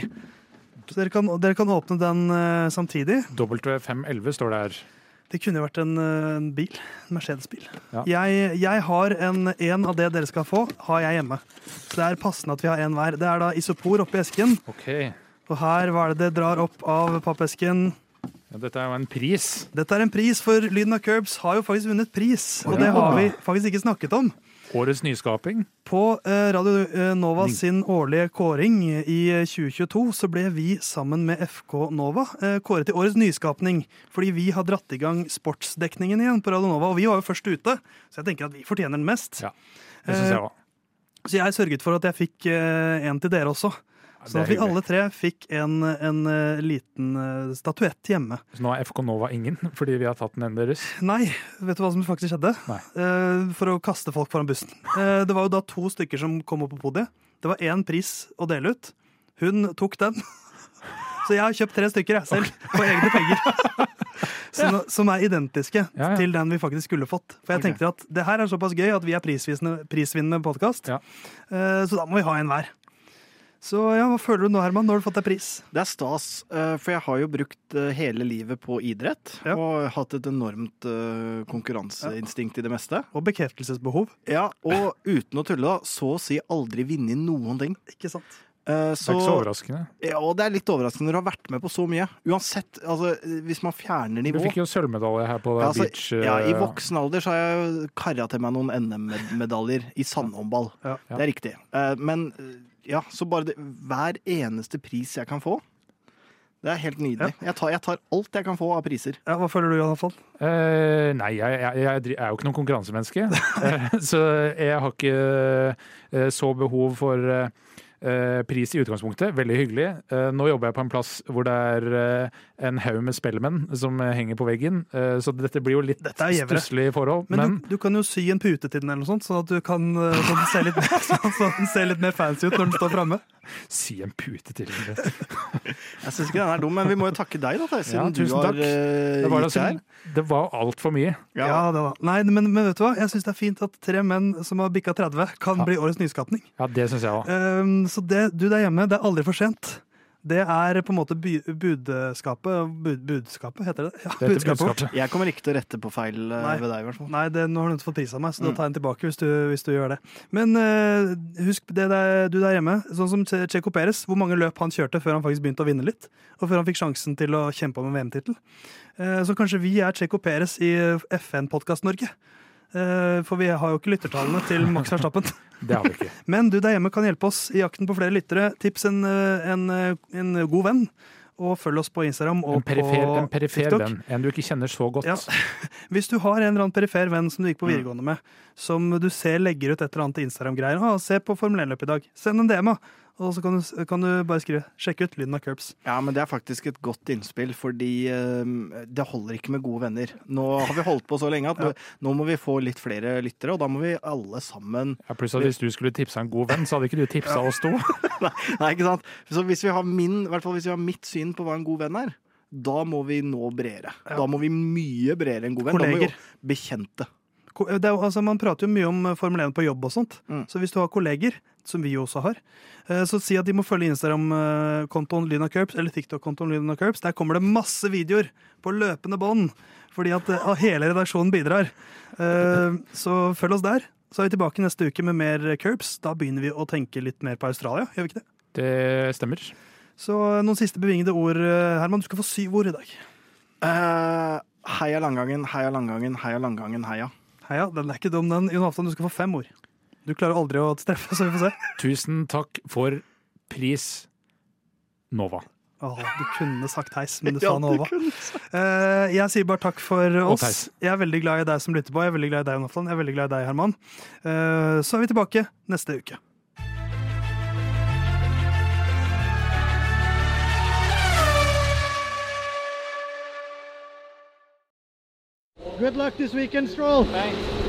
Så dere kan, dere kan åpne den eh, samtidig. W511 står det her. Det kunne jo vært en, eh, en bil. En Mercedes-bil. Ja. Jeg, jeg har en, en av det dere skal få, har jeg hjemme. Så det er passende at vi har en hver. Det er da isopor oppi esken. Ok, Og her, hva er det det drar opp av pappesken? ja, Dette er jo en pris. Dette er en pris, for Lyden av Curbs har jo faktisk vunnet pris. Og det har vi faktisk ikke snakket om. Årets nyskaping. På eh, Radio eh, Nova sin årlige kåring i eh, 2022 så ble vi sammen med FK Nova eh, kåret til årets nyskapning. Fordi vi har dratt i gang sportsdekningen igjen på Radio Nova, og vi var jo først ute. Så jeg tenker at vi fortjener den mest. Ja. Det synes jeg også. Så jeg sørget for at jeg fikk en til dere også. Sånn at vi alle tre fikk en, en eh, liten eh, statuett hjemme. Så nå er FK Nova ingen, fordi vi har tatt den ene deres. Nei, vet du hva som faktisk skjedde? Nei. Eh, for å kaste folk foran bussen. Det var jo da to stykker som kom opp på podiet. Det var én pris å dele ut. Hun tok den. Så jeg har kjøpt tre stykker jeg selv, på egne penger. Som, som er identiske Ja, ja. til den vi faktisk skulle fått. For jeg okay. tenkte at det her er såpass gøy at vi er prisvinnende podkast. Ja. så da må vi ha en hver. Så ja, hva føler du nå, Herman? Nå har du fått deg pris. Det er stas, eh, for jeg har jo brukt eh, hele livet på idrett. Ja. Og hatt et enormt eh, konkurranseinstinkt i det meste. Og bekreftelsesbehov. Ja, Og uten å tulle, da, så å si aldri vunnet noen ting. Ikke sant? Så, Det er ikke så overraskende. Ja, og det er litt overraskende når du har vært med på så mye. Uansett, altså, hvis man fjerner nivå Du fikk jo sølvmedalje her på Ja, altså, beach. ja, I voksen alder så har jeg kara til meg noen NM-medaljer i sandhåndball. Ja. Det er riktig. Eh, Men ja, så bare det, hver eneste pris jeg kan få, det er helt nydelig. Jeg, tar, jeg tar alt jeg kan få av priser. Ja, Hva føler du, Iallfall? Eh, nei, jeg, jeg, jeg er jo ikke noen konkurransemenneske. Eh, så jeg har ikke eh, så behov for eh, pris i utgangspunktet. Veldig hyggelig. Nå jobber jeg på en plass hvor det er en haug med spellemenn som henger på veggen. Eh, så dette blir jo litt stusslige forhold. Men, Men, du, du kan jo sy en pute til den, eller noe sånt, sånn at du kan eh, sånn at den ser litt, sånn at den ser litt mer fancy ut når den står framme. si en pute til. den. Jeg syns ikke den er dum, men vi må jo takke deg, da, Theis, Ja, tusen du har takk. eh, det var, gitt det her. altså, det var altfor mye. Ja, det var. Nei, men, men vet du hva? Jeg syns det er fint at tre menn som har bikka 30, kan Ja. bli årets nyskapning. Ja, det syns jeg òg. Um, så det, du der hjemme, det er aldri for sent. Det er på en måte budskapet bud, Budskapet, heter det? Ja, Det heter budskapet budskapet. Jeg kommer ikke til å rette på feil eh, Nei. ved deg, i hvert fall. Nei, det, nå har du ikke fått pris av meg, så da Mm. tar jeg den tilbake hvis du, hvis du gjør det. Men uh, husk det der, du der hjemme, sånn som Che- Checo Perez, hvor mange løp han kjørte før han faktisk begynte å vinne litt, og før han fikk sjansen til å kjempe om en VM-tittel. Uh, så kanskje vi er Checo Perez i FN-podkast Norge. Eh, for vi har jo ikke lyttertallene til Max Verstappen. Det har vi ikke. Men du der hjemme kan hjelpe oss i jakten på flere lyttere. Tips en, eh, en, eh, en god venn, og følg oss på Instagram og En perifer, på en perifer TikTok. venn. En du ikke kjenner så godt. Ja. Hvis du har en eller annen perifer venn som du gikk på Mm. videregående med, som du ser legger ut et eller annet Instagram-greier, se på Formel 1-løp i dag, send en DM, da. Og så kan du, kan du bare skrive 'sjekk ut lyden av curbs'. Ja, men det er faktisk et godt innspill, fordi eh, det holder ikke med gode venner. Nå har vi holdt på så lenge at nå, nå må vi få litt flere lyttere, og da må vi alle sammen Ja, pluss at Hvis du skulle tipsa en god venn, så hadde ikke du tipsa oss to. Nei, ikke sant? Så hvis vi har min, i hvert fall hvis vi har mitt syn på hva en god venn er, da må vi nå bredere. Ja. Da må vi mye bredere enn god venn. Da må vi jo bekjente. Det er, altså, man prater jo mye om eh, Formel 1 på jobb og sånt, Mm. så hvis du har kolleger, som vi jo også har, eh, så si at de må følge Instagram-kontoen Lyna Curbs, eller TikTok-kontoen Lyna Curbs. Der kommer det masse videoer på løpende bånd, fordi at eh, hele redaksjonen bidrar. Eh, Så følg oss der. Så er vi tilbake neste uke med mer Curbs. Da begynner vi å tenke litt mer på Australia, gjør vi ikke det? Det stemmer. Så noen siste bevingede ord, Herman. Du skal få syv ord i dag. Uh, heia Langgangen, heia Langgangen, heia Langgangen, heia. Heia, den er ikke dum, den. Jon Aftan, du skal få fem ord. Du klarer aldri å treffe, så vi får se. Tusen takk for pris, Nova. Åh, du kunne sagt heis, men du Ja, sa du Nova. kunne Eh, jeg sier bare takk for oss. Jeg er veldig glad i deg som lytter på. Jeg er veldig glad i deg, Jonathan. Jeg er veldig glad i deg, Herman. Eh, så er vi tilbake neste uke. Good luck this weekend, Stroll. Thanks.